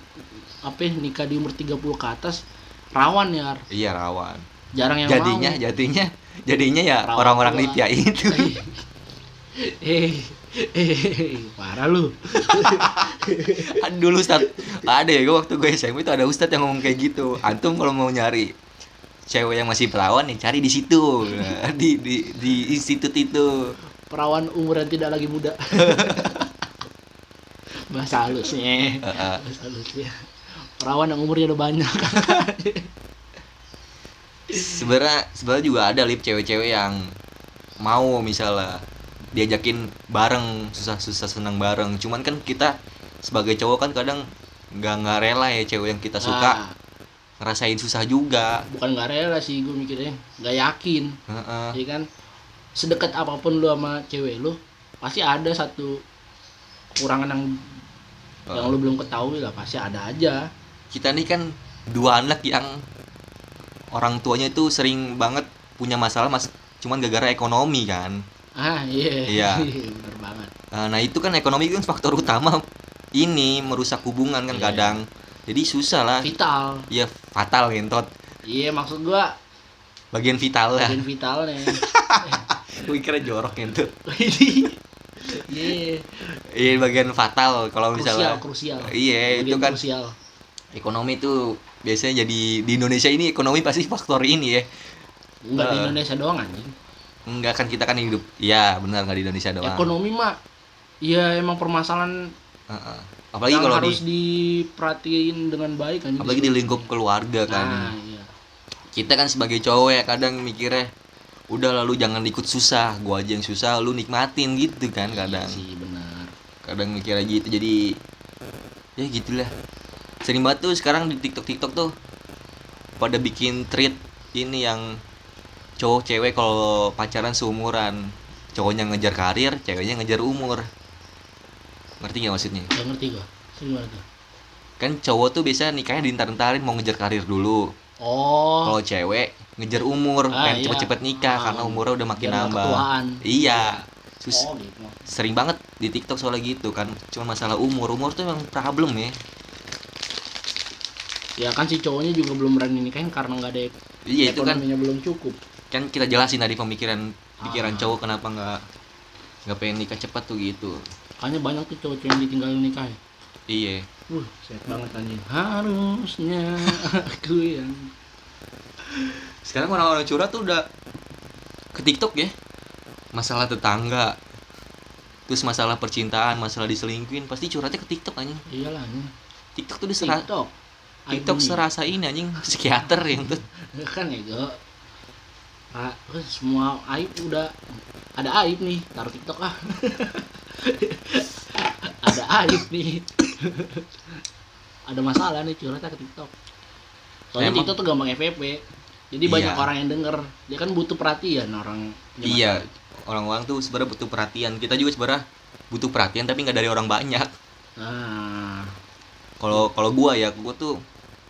apa ya, nikah di umur 30 ke atas rawan ya iya rawan. Jarang yang jadinya mau. jadinya jadinya ya orang-orang. Libya itu. *laughs* Eh eh parah lu. *laughs* Dulu Ustad ada ya gue waktu gue SMP itu ada Ustad yang ngomong kayak gitu. Antum kalau mau nyari cewek yang masih perawan nih cari di situ. *laughs* Di di di institut itu. Perawan umur yang tidak lagi muda. *laughs* Bahasa halusnya. Bahasa halusnya. Perawan yang umurnya udah banyak. Sebenarnya sebenarnya juga ada lip cewek-cewek yang mau misalnya diajakin bareng susah-susah senang bareng. Cuman kan kita sebagai cowok kan kadang nggak nggak rela ya cewek yang kita suka. Nah, ngerasain susah juga. Bukan nggak rela sih gue mikirnya. Nggak yakin. Heeh. Iya kan? Sedekat apa pun lu sama cewek lu pasti ada satu kekurangan yang yang lu belum ketahui lah. Pasti ada aja. Kita nih kan dua anak yang orang tuanya itu sering banget punya masalah mas cuman gara-gara ekonomi kan ah iya. Iya. *laughs* bener banget. Nah, nah itu kan ekonomi kan faktor utama. Ini merusak hubungan kan Iya. kadang. Jadi susah lah. Vital. Ya fatal gentot iya maksud gua bagian vital lah. bagian vitalnya. *laughs* Gue kira jorok gentot *laughs* iya. Iya bagian fatal kalau krusial misalnya. krusial. Iya itu kan krusial. ekonomi itu biasanya jadi di Indonesia ini ekonomi pasti faktor ini ya. Enggak di Eh. Indonesia doang anjing enggak kan kita kan hidup. Iya benar nggak di Indonesia doang. Ekonomi mah ya emang permasalahan Heeh. apalagi yang kalau harus di diperhatiin dengan baik kan apalagi di lingkup keluarga kan. Nah, iya. kita kan sebagai cowok ya kadang mikirnya udah lalu jangan ikut susah. Gua aja yang susah lu nikmatin gitu kan kadang. Iya sih benar. Kadang mikirnya gitu jadi ya gitulah. Sering banget tuh sekarang di tiktok tiktok tuh pada bikin treat ini yang cowok cewek kalau pacaran seumuran. Cowoknya ngejar karir ceweknya ngejar umur. Ngerti nggak maksudnya? Gak ngerti gua. Gimana tuh? Kan cowok tuh biasa nikahnya diintar-intarin mau ngejar karir dulu. Oh. Kalau cewek ngejar umur Ah, pengen iya. cepet-cepet nikah Ah, karena umurnya udah makin nambah. ketuaan. iya. Sus- oh gitu. sering banget di TikTok soalnya gitu kan. Cuma masalah umur. Umur tuh emang problem ya. Ya kan si cowoknya juga belum berani nikahin karena nggak ada iya itu kan. belum cukup kan kita jelasin tadi pemikiran pikiran Ah. cowok kenapa nggak nggak pengen nikah cepat tuh gitu. Makanya banyak tuh cowok yang ditinggalin nikah ya. iya. Uh set banget anjing. Harusnya aku yang sekarang orang-orang curhat tuh udah ke TikTok ya. Masalah tetangga terus masalah percintaan masalah diselingkuin pasti curhatnya ke TikTok anjing. Iyalah anjing. TikTok tuh disera TikTok TikTok serasa ini anjing *laughs* psikiater yang tuh. Kan ya go Ah, terus semua aib udah ada aib nih taruh TikTok ah *laughs* ada aib nih. Ada masalah nih curhatnya ke TikTok. Soalnya Emang- TikTok tuh gampang FVP jadi banyak Iya. orang yang denger. Dia kan butuh perhatian orang. Iya orang-orang tuh sebenarnya butuh perhatian. Kita juga sebenarnya butuh perhatian tapi nggak dari orang banyak. Nah, kalau kalau gua ya gua tuh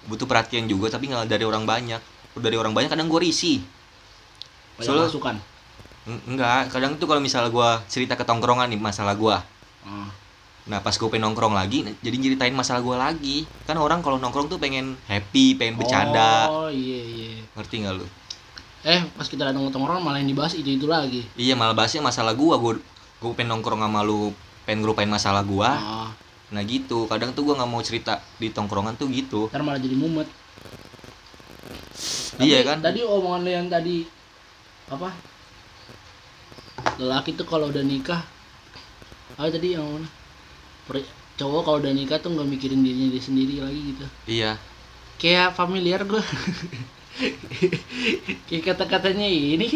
butuh perhatian juga tapi nggak dari orang banyak. Dari orang banyak kadang gua risih banyak Soalnya- masukan. Eng- enggak kadang tuh kalau misalnya gua cerita ke tongkrongan nih masalah gua Oh, nah pas gua pengen nongkrong lagi jadi nyeritain masalah gua lagi kan orang kalau nongkrong tuh pengen happy pengen bercanda Oh, iya iya. ngerti nggak lu Eh, pas kita datang ke tongkrongan malah yang dibahas itu-itu lagi. iya malah bahasnya masalah gua gua gua pengen nongkrong sama lu pengen ngerupain masalah gua Oh, nah gitu kadang tuh gua nggak mau cerita di tongkrongan tuh gitu ntar malah jadi mumet. Iya Tapi kan? Tadi omongan lu yang tadi apa? Lelaki tuh kalau udah nikah apa tadi yang mana? Cowok kalau udah nikah tuh nggak mikirin dirinya dia sendiri lagi gitu. iya Kayak familiar gue. Kayak kata-katanya ini.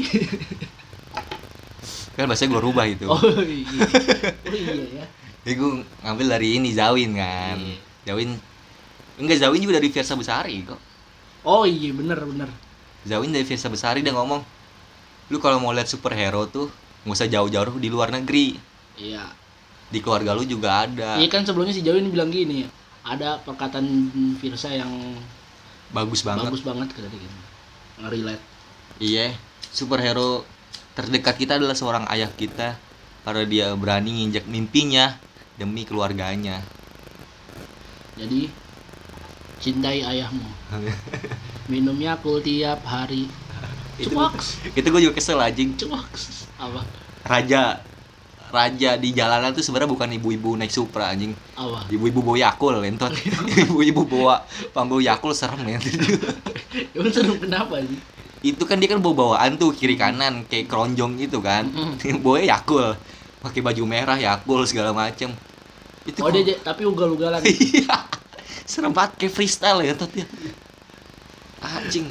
kan bahasa gua rubah itu Oh iya. Oh iya ya. Jadi gue ngambil dari ini Zawin kan. Iya. Zawin enggak Zawin juga dari Versa Besari kok. Oh iya bener bener. Zawin dari Versa Besari dia ngomong, lu kalau mau lihat superhero tuh nggak usah jauh-jauh di luar negeri. Iya. Di keluarga lu juga ada. Iya kan sebelumnya si Jawin bilang gini, ada perkataan Virsa yang Bagus banget. bagus banget kata dia gitu. Nge-relate. Iya. Superhero terdekat kita adalah seorang ayah kita karena dia berani nginjak mimpinya demi keluarganya. Jadi cintai ayahmu. *laughs* Minum Yakult tiap hari. Itu Cuaks. itu gue juga kesel anjing. Cuaks. Apa? Raja raja di jalanan tuh sebenarnya bukan ibu-ibu naik Supra anjing. Apa? ibu-ibu bawa Yakul lentot *laughs* ibu-ibu bawa pambu Yakul serem ya *laughs* Emang seru kenapa sih? itu kan dia kan bawa bawaan tuh kiri kanan kayak keronjong gitu kan Mm. *laughs* bawa Yakul pakai baju merah Yakul segala macem itu Oh kok- dia tapi ugal-ugalan. iya serem banget kayak freestyle ya tot ya anjing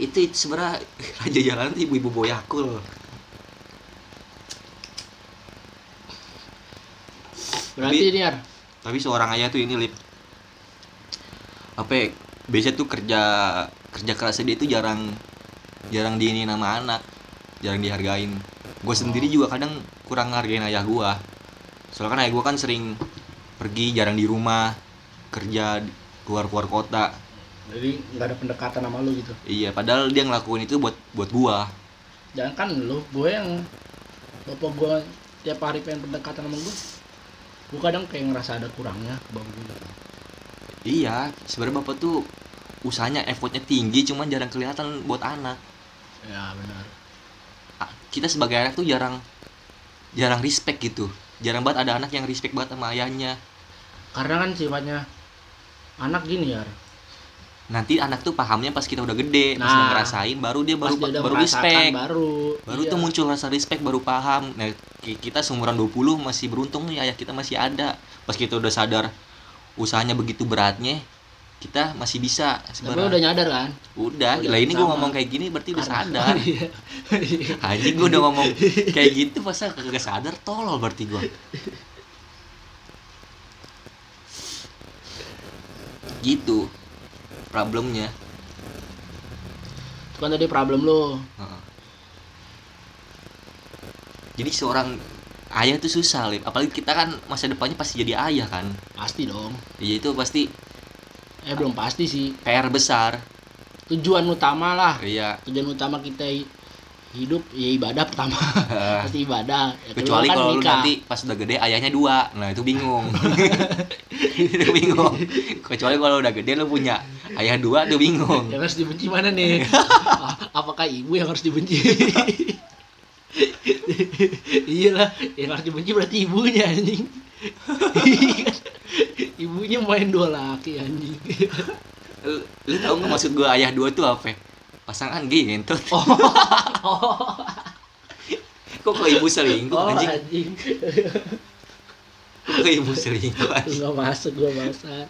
itu, itu sebenarnya raja jalanan tuh ibu-ibu bawa Yakul Berarti Tapi- ini tapi seorang ayah tuh ini lip. Apa ya, biasa tuh kerja kerja kerasnya dia tuh jarang jarang diini nama anak jarang dihargain. Gue sendiri juga kadang kurang ngargain ayah gue soalnya kan ayah gue kan sering pergi jarang di rumah kerja keluar keluar kota Jadi nggak ada pendekatan sama lu gitu. iya padahal dia ngelakuin itu buat buat gua Jangan kan lu, gue yang bapak gue tiap hari pengen pendekatan sama gue. Gue kadang kayak ngerasa ada kurangnya ke bapak gue. gitu. iya sebenarnya bapak tuh usahanya effortnya tinggi cuman jarang kelihatan buat anak Ya benar. Kita sebagai anak tuh jarang jarang respect gitu jarang banget ada anak yang respect banget sama ayahnya Karena kan sifatnya anak gini ya. Nanti anak tuh pahamnya pas kita udah gede pas Nah. udah ngerasain baru dia Pas baru dia baru respect. baru. Baru iya. tuh muncul rasa respect baru paham. Nah ki- kita seumuran 20 masih beruntung nih ayah kita masih ada. Pas kita udah sadar usahanya begitu beratnya kita masih bisa sebenarnya. udah nyadar kan? Udah. Udah lah ini gue ngomong kayak gini berarti udah sadar. *laughs* Iya. Iya. *laughs* anjing gue udah ngomong *laughs* kayak gitu masa kagak sadar? Tolol berarti gue gitu problemnya. Itu kan tadi problem Heeh. jadi seorang ayah tuh susah Lip. apalagi kita kan masa depannya pasti jadi ayah kan? Pasti dong. Ya itu pasti eh belum pasti sih. PR besar. Tujuan utama lah. Iya. Tujuan utama kita hidup ya ibadah pertama. *laughs* Pasti ibadah. Ya, kecuali kan kalau lu nanti pas udah gede ayahnya dua. Nah itu bingung. *laughs* Itu bingung. Kecuali kalau udah gede lu punya ayah dua tuh bingung. Yang harus dibenci mana nih? Ah, *laughs* apakah ibu yang harus dibenci? Iyalah yang harus dibenci berarti ibunya anjing. Ibunya main dua laki anjing. Lu, lu tau nggak maksud gua ayah dua tuh apa pasangan gentot oh, oh, *laughs* kok ke ibu selingkuh oh anjing? anjing. Kok ke ibu selingkuh anjing. nggak masuk gua masa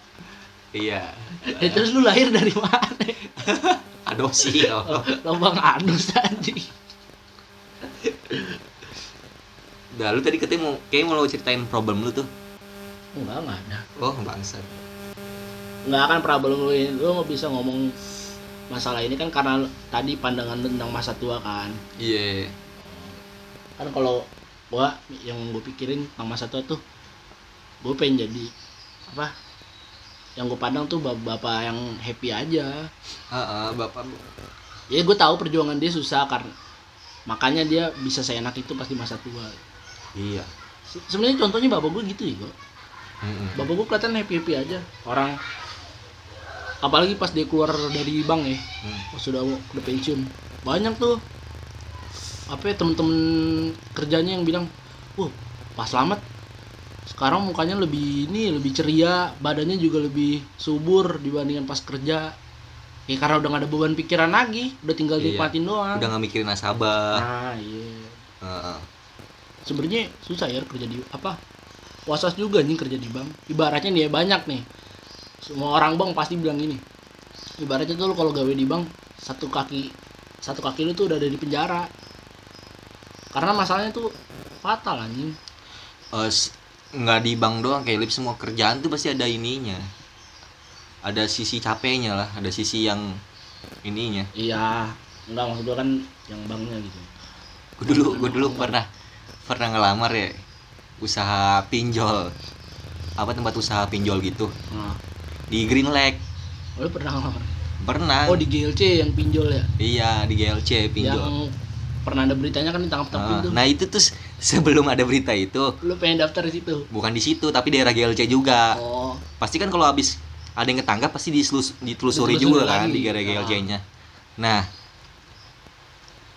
iya. Eh, terus lu lahir dari mana? *laughs* Adopsi oh. oh, lubang anus anjing. Udah lu tadi katanya mau kayak mau lo ceritain problem lu tuh. enggak enggak ada. Oh, bangsat. nggak akan problem lu ini lu nggak bisa ngomong masalah ini kan karena tadi pandangan lu tentang masa tua kan Iya. kan kalau gua yang gue pikirin tentang masa tua tuh gue pengen jadi apa yang gue pandang tuh bap- bapak yang happy aja Heeh, Bapak. ya gue tahu perjuangan dia susah karena makanya dia bisa seenak itu pasti masa tua Iya. Se- sebenarnya contohnya bapak gue gitu ya kok Heeh. bapak gue kelihatan happy happy aja orang apalagi pas dia keluar dari bank ya Hmm. pas sudah udah pensiun banyak tuh apa ya temen-temen kerjanya yang bilang wah pas selamat sekarang mukanya lebih ini lebih ceria badannya juga lebih subur dibandingkan pas kerja ya karena udah gak ada beban pikiran lagi udah tinggal Iya. nikmatin doang Udah nggak mikirin nasabah. nah iya Heeh. sebenarnya susah ya kerja di apa wasas juga nih kerja di bank ibaratnya nih ya banyak nih semua orang bank pasti bilang gini ibaratnya tuh lu kalau gawe di bank satu kaki satu kaki lu tuh udah ada di penjara karena masalahnya tuh fatal anjing s- nggak di bank doang kayak lip semua kerjaan tuh pasti ada ininya. Ada sisi capeknya lah, ada sisi yang ininya. iya enggak maksud gua kan yang banknya gitu Gue dulu, gue dulu pernah pernah ngelamar ya usaha pinjol. Apa tempat usaha pinjol gitu nah di Green Lake. oh, lu pernah ngelamar Pernah. oh di GLC yang pinjol ya Iya di GLC pinjol. yang pernah ada beritanya kan tangkap Ah, itu nah itu tuh *laughs* sebelum ada berita itu lu pengen daftar di situ bukan di situ tapi daerah GLC juga. oh Pasti kan kalau habis ada yang ketangkap pasti diselus, ditelusuri Ditelusuri juga kan lagi. di daerah Ah. GLC-nya. Nah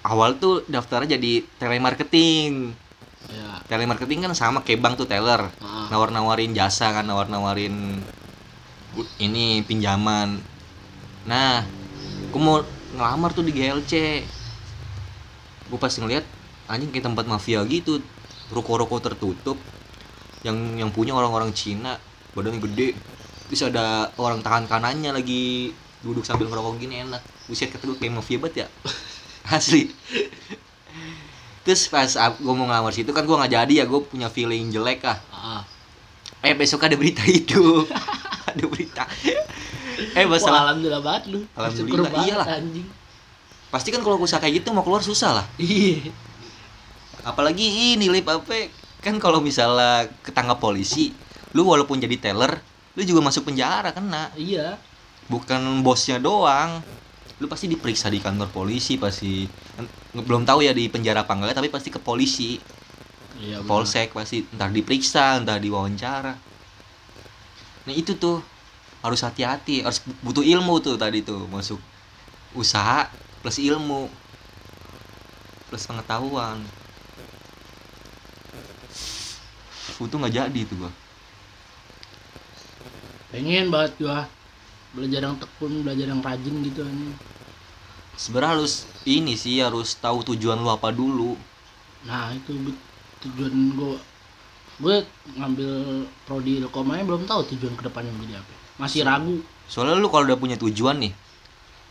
awal tuh daftarnya jadi telemarketing. ya Telemarketing kan sama kayak bank tuh teller. ah. Nawar-nawarin jasa kan, nawar-nawarin ini pinjaman. Nah, aku mau ngelamar tuh di GLC. Gue pas ngeliat anjing kayak tempat mafia gitu. Ruko-ruko tertutup. Yang yang punya orang-orang Cina, badannya gede. Terus ada orang tangan kanannya lagi duduk sambil ngerokok gini enak. Buset kata gue kayak mafia banget ya. *laughs* Asli. Terus pas gue mau ngelamar situ kan gue nggak jadi ya gue punya feeling jelek ah Ah. Eh besok ada berita itu. *laughs* ada berita. Eh Wah, masalah alhamdulillah banget lu. Alhamdulillah, banget, iyalah. anjing. pasti kan kalau usaha kayak gitu mau keluar susah lah. Iya. Apalagi ini lip apa kan kalau misalnya ketangkap polisi, lu walaupun jadi teller, lu juga masuk penjara kena. Iya. Bukan bosnya doang. Lu pasti diperiksa di kantor polisi pasti. Belum tahu ya di penjara apa enggak, tapi pasti ke polisi. Iya. polsek pasti entar diperiksa entar diwawancara. Nah itu tuh harus hati-hati harus butuh ilmu tuh tadi tuh masuk usaha plus ilmu plus pengetahuan. Untung nggak jadi tuh gua. Pengen banget gua belajar yang tekun belajar yang rajin gitu anjing. Sebenarnya harus ini sih harus tahu tujuan lu apa dulu. Nah itu tujuan gue gue ngambil prodi ilkom aja belum tahu tujuan ke depannya mau jadi apa. Masih ragu. soalnya lu kalau udah punya tujuan nih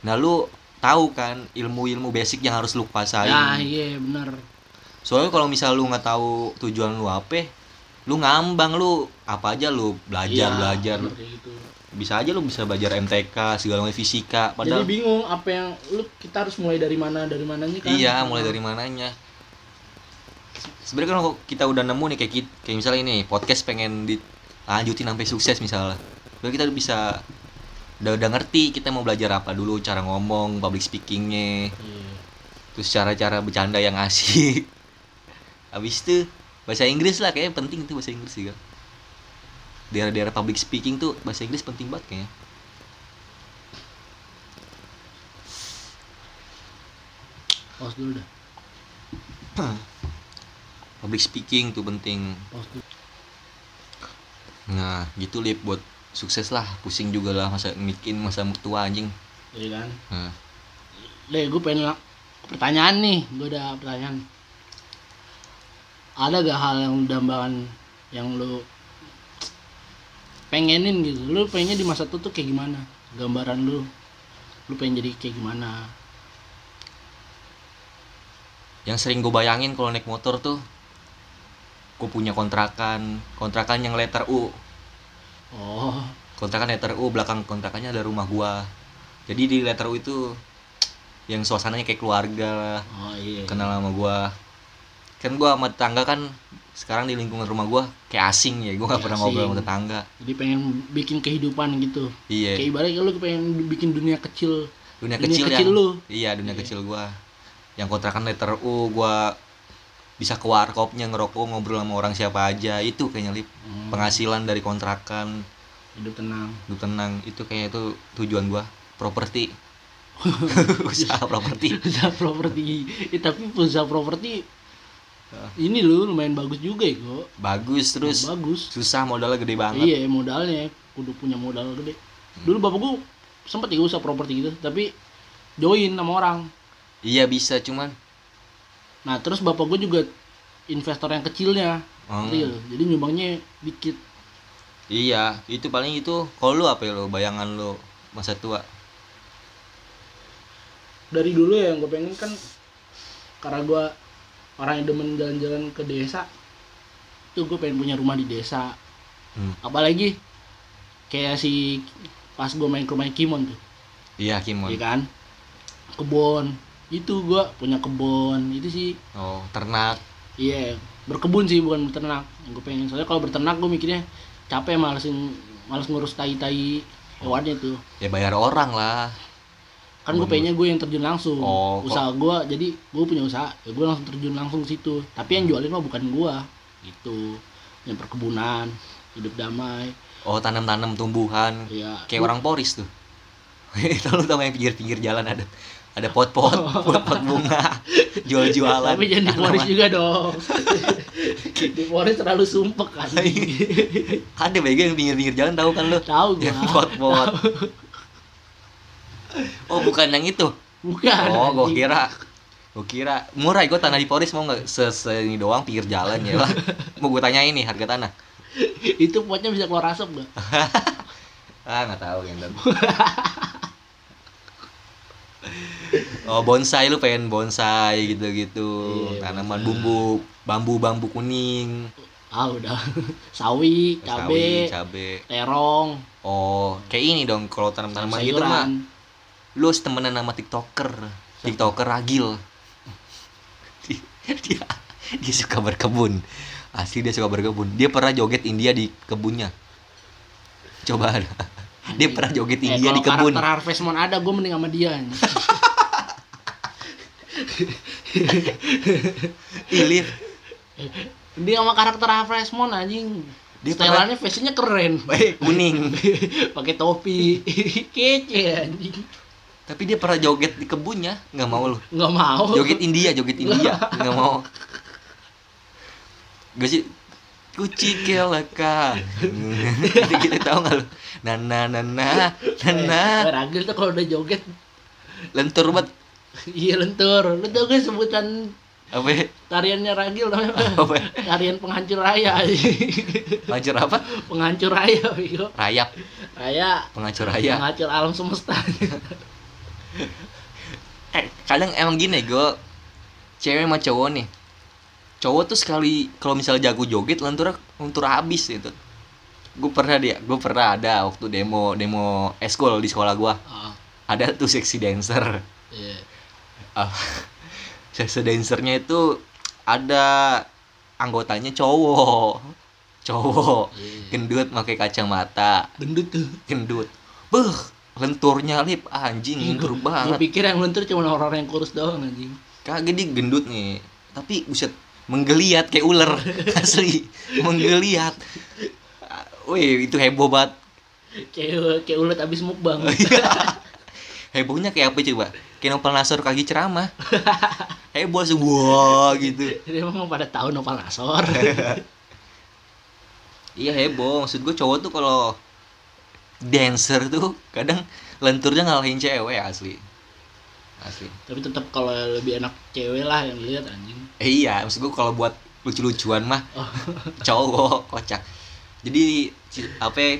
nah lu tahu kan ilmu-ilmu basic yang harus lu kuasain. Nah iya bener soalnya kalau misal lu nggak tahu tujuan lu apa lu ngambang lu apa aja lu belajar Iya, belajar. bener gitu. bisa aja lu bisa belajar MTK segala macam fisika jadi padahal bingung apa yang lu kita harus mulai dari mana dari mananya kan? Iya mulai dari mananya sebenarnya kalau kita udah nemu nih kayak kayak misalnya ini podcast pengen dilanjutin sampai sukses misalnya. Berarti kita bisa udah udah ngerti kita mau belajar apa dulu cara ngomong public speakingnya. Iya. terus cara-cara bercanda yang asik. *laughs* Habis itu bahasa Inggris lah kayaknya penting tuh bahasa Inggris juga daerah-daerah public speaking tuh bahasa Inggris penting banget kayaknya. Pause dulu dah public speaking tuh penting. Nah gitu lip. Buat sukses lah. Pusing juga lah masa bikin masa tua anjing. Iya kan? Nah, deh gue pengen pertanyaan nih. Gue ada pertanyaan. Ada gak hal yang dambakan yang lu pengenin gitu? Lu pengennya di masa tua tuh kayak gimana? Gambaran lu. Lu pengen jadi kayak gimana? Yang sering gue bayangin kalau naik motor tuh gue punya kontrakan kontrakan yang letter U. Oh. Kontrakan letter U belakang kontrakannya ada rumah gua. Jadi di letter U itu yang suasananya kayak keluarga lah. Oh iya kenal sama gua. Kan gua sama tetangga kan sekarang di lingkungan rumah gua kayak asing ya gua gak Kayak pernah ngobrol sama asing. tetangga. Jadi pengen bikin kehidupan gitu. Iya. Kayak ibaratnya lu pengen bikin dunia kecil dunia, dunia kecil, kecil yang lu. iya dunia Iya. kecil gua. Yang kontrakan letter U gua bisa ke warkopnya ngerokok ngobrol sama orang siapa aja itu kayaknya lip. Hmm, penghasilan dari kontrakan. Hidup tenang. Hidup tenang itu kayaknya itu tujuan gua. Properti. *laughs* Usaha properti. Usaha properti. Eh, tapi usaha properti ini lu lumayan bagus juga ya kok bagus terus. Bagus. Susah modalnya gede banget. Iya modalnya. Kudu punya modal gede. Dulu bapak gua sempet ya usaha properti gitu tapi join sama orang. Iya bisa cuman nah terus bapak gua juga investor yang kecilnya Hmm. real. Jadi nyumbangnya dikit. Iya itu paling itu. Kalau lu apa ya lo bayangan lu masa tua? Dari dulu ya yang gue pengen kan karena gue orang yang demen jalan-jalan ke desa tuh gue pengen punya rumah di desa. Hmm. apalagi kayak si pas gue main ke rumahnya Kimon tuh. Iya Kimon. Iya kan? Kebun itu gue punya kebun itu sih. Oh ternak. Iya berkebun sih bukan beternak yang gue pengen soalnya kalau beternak gue mikirnya capek malesin males ngurus tai-tai hewannya tuh. Ya bayar orang lah. Kan gue pengennya gue yang terjun langsung. Oh, usaha gue jadi gue punya usaha ya gue langsung terjun langsung ke situ. Tapi yang jualin mah bukan gue gitu. Yang perkebunan hidup damai. Oh tanam-tanam tumbuhan. Ya kayak orang poris tuh. *laughs* Tau lu tau yang pinggir-pinggir jalan ada ada pot-pot *laughs* pot-pot bunga. Jual-jualan. Tapi jangan di Forest tanaman. juga dong. *laughs* Di Forest terlalu sumpek kan? *laughs* Ada bego yang pinggir-pinggir jalan tahu kan lu? Tahu gue yang pot-pot. Oh bukan yang itu? Bukan. Oh gua kira. Gua kira. Murah gua tanah di Poris mau nggak? Se se- ini doang pinggir jalan ya lah. Mau gua tanya ini harga tanah. Itu potnya bisa keluar asap gak ah nggak tahu yang Oh bonsai lu pengen bonsai gitu-gitu. Iya, tanaman bonsai. bumbu bambu bambu kuning. Ah udah. *laughs* Sawi cabe sawi, cabe. terong. Oh kayak ini dong kalau tanam tanaman gitu mah lu harus temenan sama tiktoker. Tiktoker ragil. Dia, *laughs* dia dia suka berkebun. Asli dia suka berkebun. Dia pernah joget India di kebunnya. Coba. Ada *laughs* dia pernah joget Eh, India kalau di kebun. karakter Harvest Moon ada gue mending sama dia Ilif Dia sama karakter Harvest Moon anjing. Dia Setelannya fashionnya keren. baik kuning. *laughs* Pakai topi. *laughs* Kece anjing. tapi dia pernah joget di kebunnya? Nggak mau lu. Nggak mau. joget India joget India. Nggak mau. Gue sih? Kuci keleka gitu *laughs* gitu tau gak lu? Nana nana nana Eh, Ragil tuh kalau udah joget. Lentur banget *laughs* iya lentur. Lu tau gak sebutan apa? ya? tariannya Ragil namanya? Apa? *laughs* apa tarian penghancur raya. *laughs* Penghancur apa? Penghancur raya Bego. rayap raya. Penghancur raya. Penghancur alam semesta. Eh kadang emang gini gue cewek sama cowok nih. Cowok tuh sekali kalau misalnya jago joget lentur lentur habis gitu. Gue pernah dia gue pernah ada waktu demo demo eskul di sekolah gue ah. Ada tuh seksi dancer. Iya Ah, *laughs* seksi dancernya itu ada anggotanya cowok. Cowok. Iya. gendut pakai kacamata. Gendut tuh. Gendut. Beh lenturnya lip. Anjing lentur gue banget. Pikir yang lentur cuma orang-orang yang kurus doang anjing. Kagak dia gendut nih. Tapi buset menggeliat kayak ular. *laughs* Asli menggeliat. Ah, Wih itu heboh banget. Kayak kayak ulet abis mukbang. *laughs* Hebohnya kayak apa coba? Kayak Nopal Nasor kaki ceramah. *laughs* Heboh semua gitu. *laughs* Jadi emang pada tahu Nopal Nasor *laughs* Iya heboh Maksud gue cowok tuh kalau Dancer tuh kadang lenturnya ngalahin cewek asli. Asli. Tapi tetap kalau lebih enak cewek lah yang lihat anjing. Eh iya maksud gue kalau buat lucu-lucuan mah oh. cowok kocak. Jadi apa ya,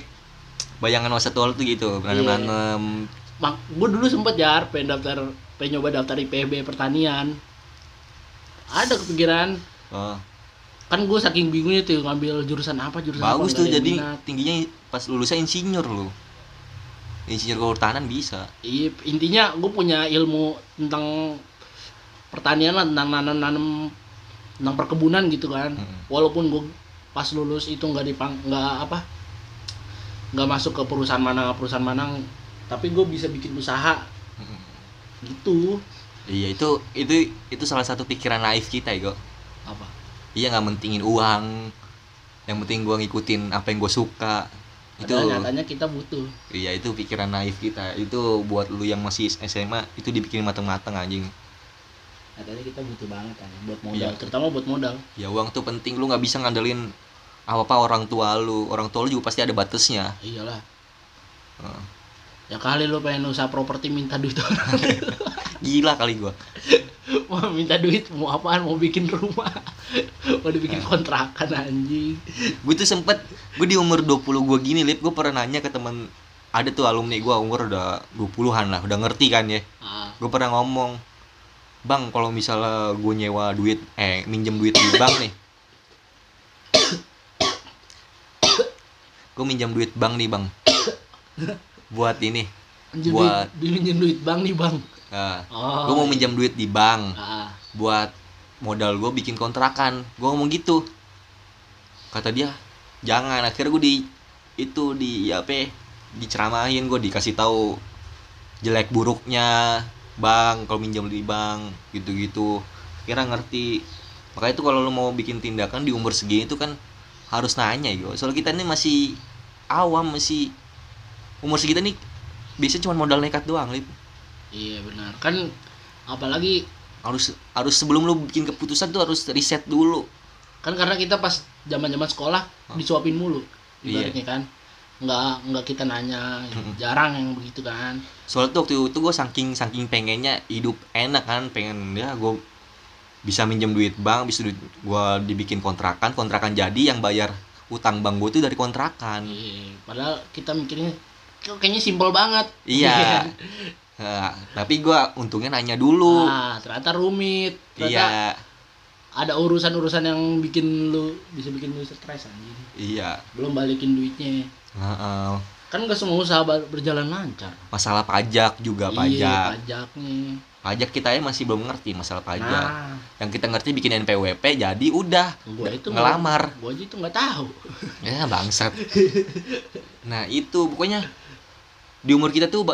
bayangan masa tua tuh gitu berantem berantem mak gue dulu sempet jar pengen daftar pengen nyoba daftar IPB pertanian. Ada kepikiran. Oh, kan gue saking bingungnya tuh ngambil jurusan apa jurusan bagus apa, tuh jadi minat. tingginya pas lulusnya insinyur lu. Insinyur kehutanan bisa. Iya, intinya gue punya ilmu tentang pertanian lah tentang nanam nanam tentang perkebunan gitu kan. Mm-mm. walaupun gue pas lulus itu nggak dipang nggak apa nggak masuk ke perusahaan mana perusahaan mana tapi gue bisa bikin usaha. Gitu. Iya itu itu itu salah satu pikiran naif kita ya apa? Iya nggak mentingin uang. Yang penting gua ngikutin apa yang gue suka. Itu Padahal nyatanya kita butuh. Iya itu pikiran naif kita. Itu buat lu yang masih SMA itu dibikin mateng-mateng anjing. Nyatanya kita butuh banget kan buat modal. Iya. terutama buat modal. Ya uang tuh penting. Lu nggak bisa ngandelin apa apa orang tua lu. Orang tua lu juga pasti ada batasnya. Iyalah. Heeh. Ya kali lu pengen usaha properti minta duit orang. *laughs* Gila kali gua. *laughs* Mau minta duit mau apaan mau bikin rumah. Mau dibikin kontrakan anjing. Gue tuh sempet gue di umur 20 gue gini lip gue pernah nanya ke teman ada tuh alumni gue umur udah 20-an lah udah ngerti kan ya. Ah. Gue pernah ngomong bang kalau misalnya gue nyewa duit eh minjem duit di bank nih. *coughs* Gue minjem duit bank nih bang *coughs* buat ini Minjem Buat- duit, minjem duit bang nih bang. Nah, oh. Gue mau minjem duit di bank ah, buat modal gue bikin kontrakan. Gue ngomong gitu. Kata dia jangan. Akhirnya gue di itu di apa ya, diceramahin gue dikasih tahu jelek buruknya bang kalau minjem di bank gitu-gitu. Kira ngerti. Makanya itu kalau lo mau bikin tindakan di umur segini itu kan harus nanya gitu soalnya kita ini masih awam masih umur segitu nih biasanya cuma modal nekat doang lip. Iya benar. Kan apalagi harus harus sebelum lu bikin keputusan tuh harus riset dulu. Kan karena kita pas zaman zaman sekolah Oh. disuapin mulu Iya. ibaratnya kan. Nggak nggak kita nanya jarang yang begitu kan. Soalnya tuh waktu itu gue saking saking pengennya hidup enak kan pengen ya gue bisa minjem duit bank bisa duit gue dibikin kontrakan kontrakan jadi yang bayar utang bank gue tuh dari kontrakan. Iya, padahal kita mikirnya kok kayaknya simpel banget. Iya. *laughs* Nah, tapi gue untungnya nanya dulu. Ah ternyata rumit. Ternyata iya. ada urusan-urusan yang bikin lu bisa bikin lu stres anjing. Iya. Belum balikin duitnya. Heeh. kan gak semua usaha berjalan lancar. Masalah pajak juga iya pajak. pajaknya. Pajak kita ya masih belum ngerti masalah pajak. Nah. Yang kita ngerti bikin NPWP jadi udah gua itu ngelamar. gua aja itu nggak tahu. Ya bangsat. *laughs* Nah itu pokoknya di umur kita tuh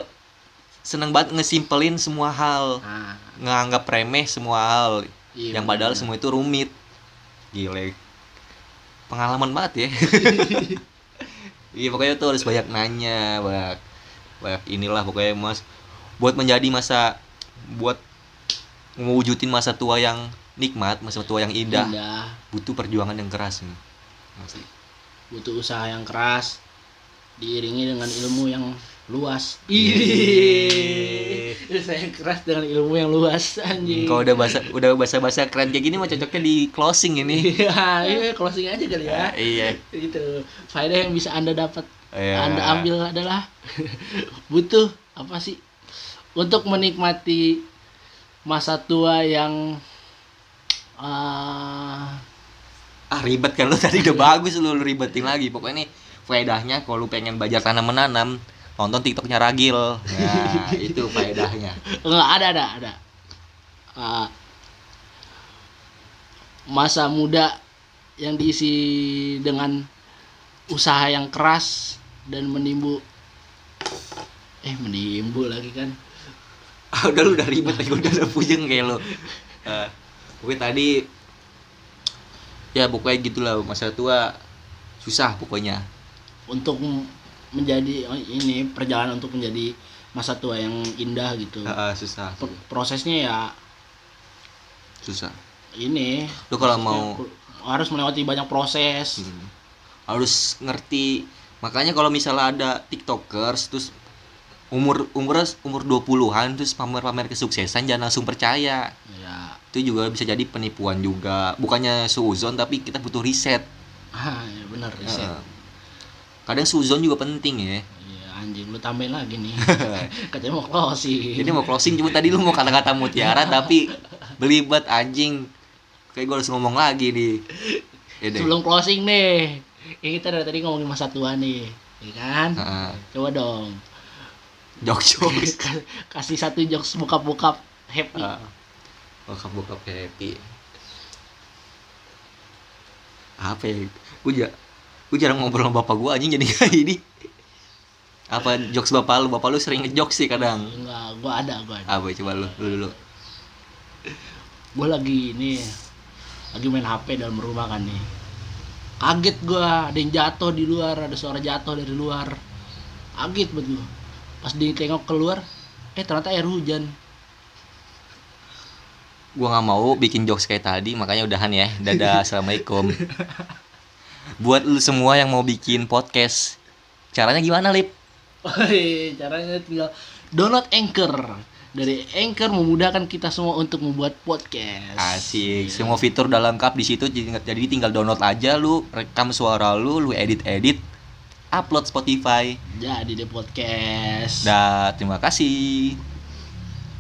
seneng banget ngesimpelin semua hal. Nah nganggap remeh semua hal. Iya, yang padahal bener. semua itu rumit. Gile. Pengalaman banget ya. *laughs* Iya pokoknya tuh harus banyak nanya banyak banyak inilah pokoknya mas. Buat menjadi masa buat mewujudin masa tua yang nikmat masa tua yang indah Indah. butuh perjuangan yang keras nih. Butuh usaha yang keras. Diiringi dengan ilmu yang luas Iya. Ih, yang keras dengan ilmu yang luas anjing Kalau udah bahasa udah bahasa bahasa keren kayak gini mah cocoknya di closing ini. iya iya, closing aja kali ya iya. gitu faedah yang bisa anda dapat Iya. anda ambil adalah *laughs* butuh apa sih untuk menikmati masa tua yang ah Ah ribet kan lu tadi udah bagus lu, lu ribetin lagi. Pokoknya nih faedahnya kalau lu pengen belajar tanam menanam nonton TikToknya Ragil. Ya, *laughs* itu faedahnya. Enggak ada ada ada. Ah, masa muda yang diisi dengan usaha yang keras dan menimbu eh menimbu lagi kan. Ah, *laughs* udah lu udah ribet lagi udah udah puyeng kayak lu. Eh, pokoknya tadi ya pokoknya gitulah masa tua susah pokoknya. Untuk menjadi oh, ini perjalanan untuk menjadi masa tua yang indah gitu. Ah, susah. P- prosesnya ya Susah. ini Lu kalau mau harus melewati banyak proses. Hmm. harus ngerti makanya kalau misalnya ada tiktokers terus umur umur umur 20-an terus pamer-pamer kesuksesan jangan langsung percaya Ya, itu juga bisa jadi penipuan juga bukannya suzon tapi kita butuh riset ah, ya benar riset. Heeh. Kadang suzon juga penting ya Iya anjing lu tambahin lagi nih. *laughs* Katanya mau closing. jadi mau closing cuma tadi lu mau kata-kata mutiara tapi belibet anjing kayak gue harus ngomong lagi nih ya deh sebelum closing nih. Ini kita dari tadi ngomongin masa tua nih. Ya kan? Heeh. Coba dong. jok jokes *laughs* Kasih satu jokes bokap-bokap happy. Ah. bokap bokap happy apa ya gue gue jarang ngobrol sama bapak gue anjing jadi *laughs* kayak ini apa jokes bapak lu bapak lu sering ngejokes sih kadang Enggak, gua ada, gua ada. apa coba lu lu dulu Gua lagi ini lagi main HP dalam rumah kan nih. Kaget gua, ada yang jatuh di luar, ada suara jatuh dari luar. Kaget banget gua. Pas ditengok keluar, eh ternyata air hujan. gue nggak mau bikin jokes kayak tadi makanya udahan ya dadah *laughs* assalamualaikum buat lu semua yang mau bikin podcast caranya gimana lip Woi, caranya tinggal download Anchor. Dari Anchor memudahkan kita semua untuk membuat podcast. asik semua fitur udah lengkap di situ jadi jadi tinggal download aja lu rekam suara lu lu edit edit upload Spotify Jadi deh podcast. dah terima kasih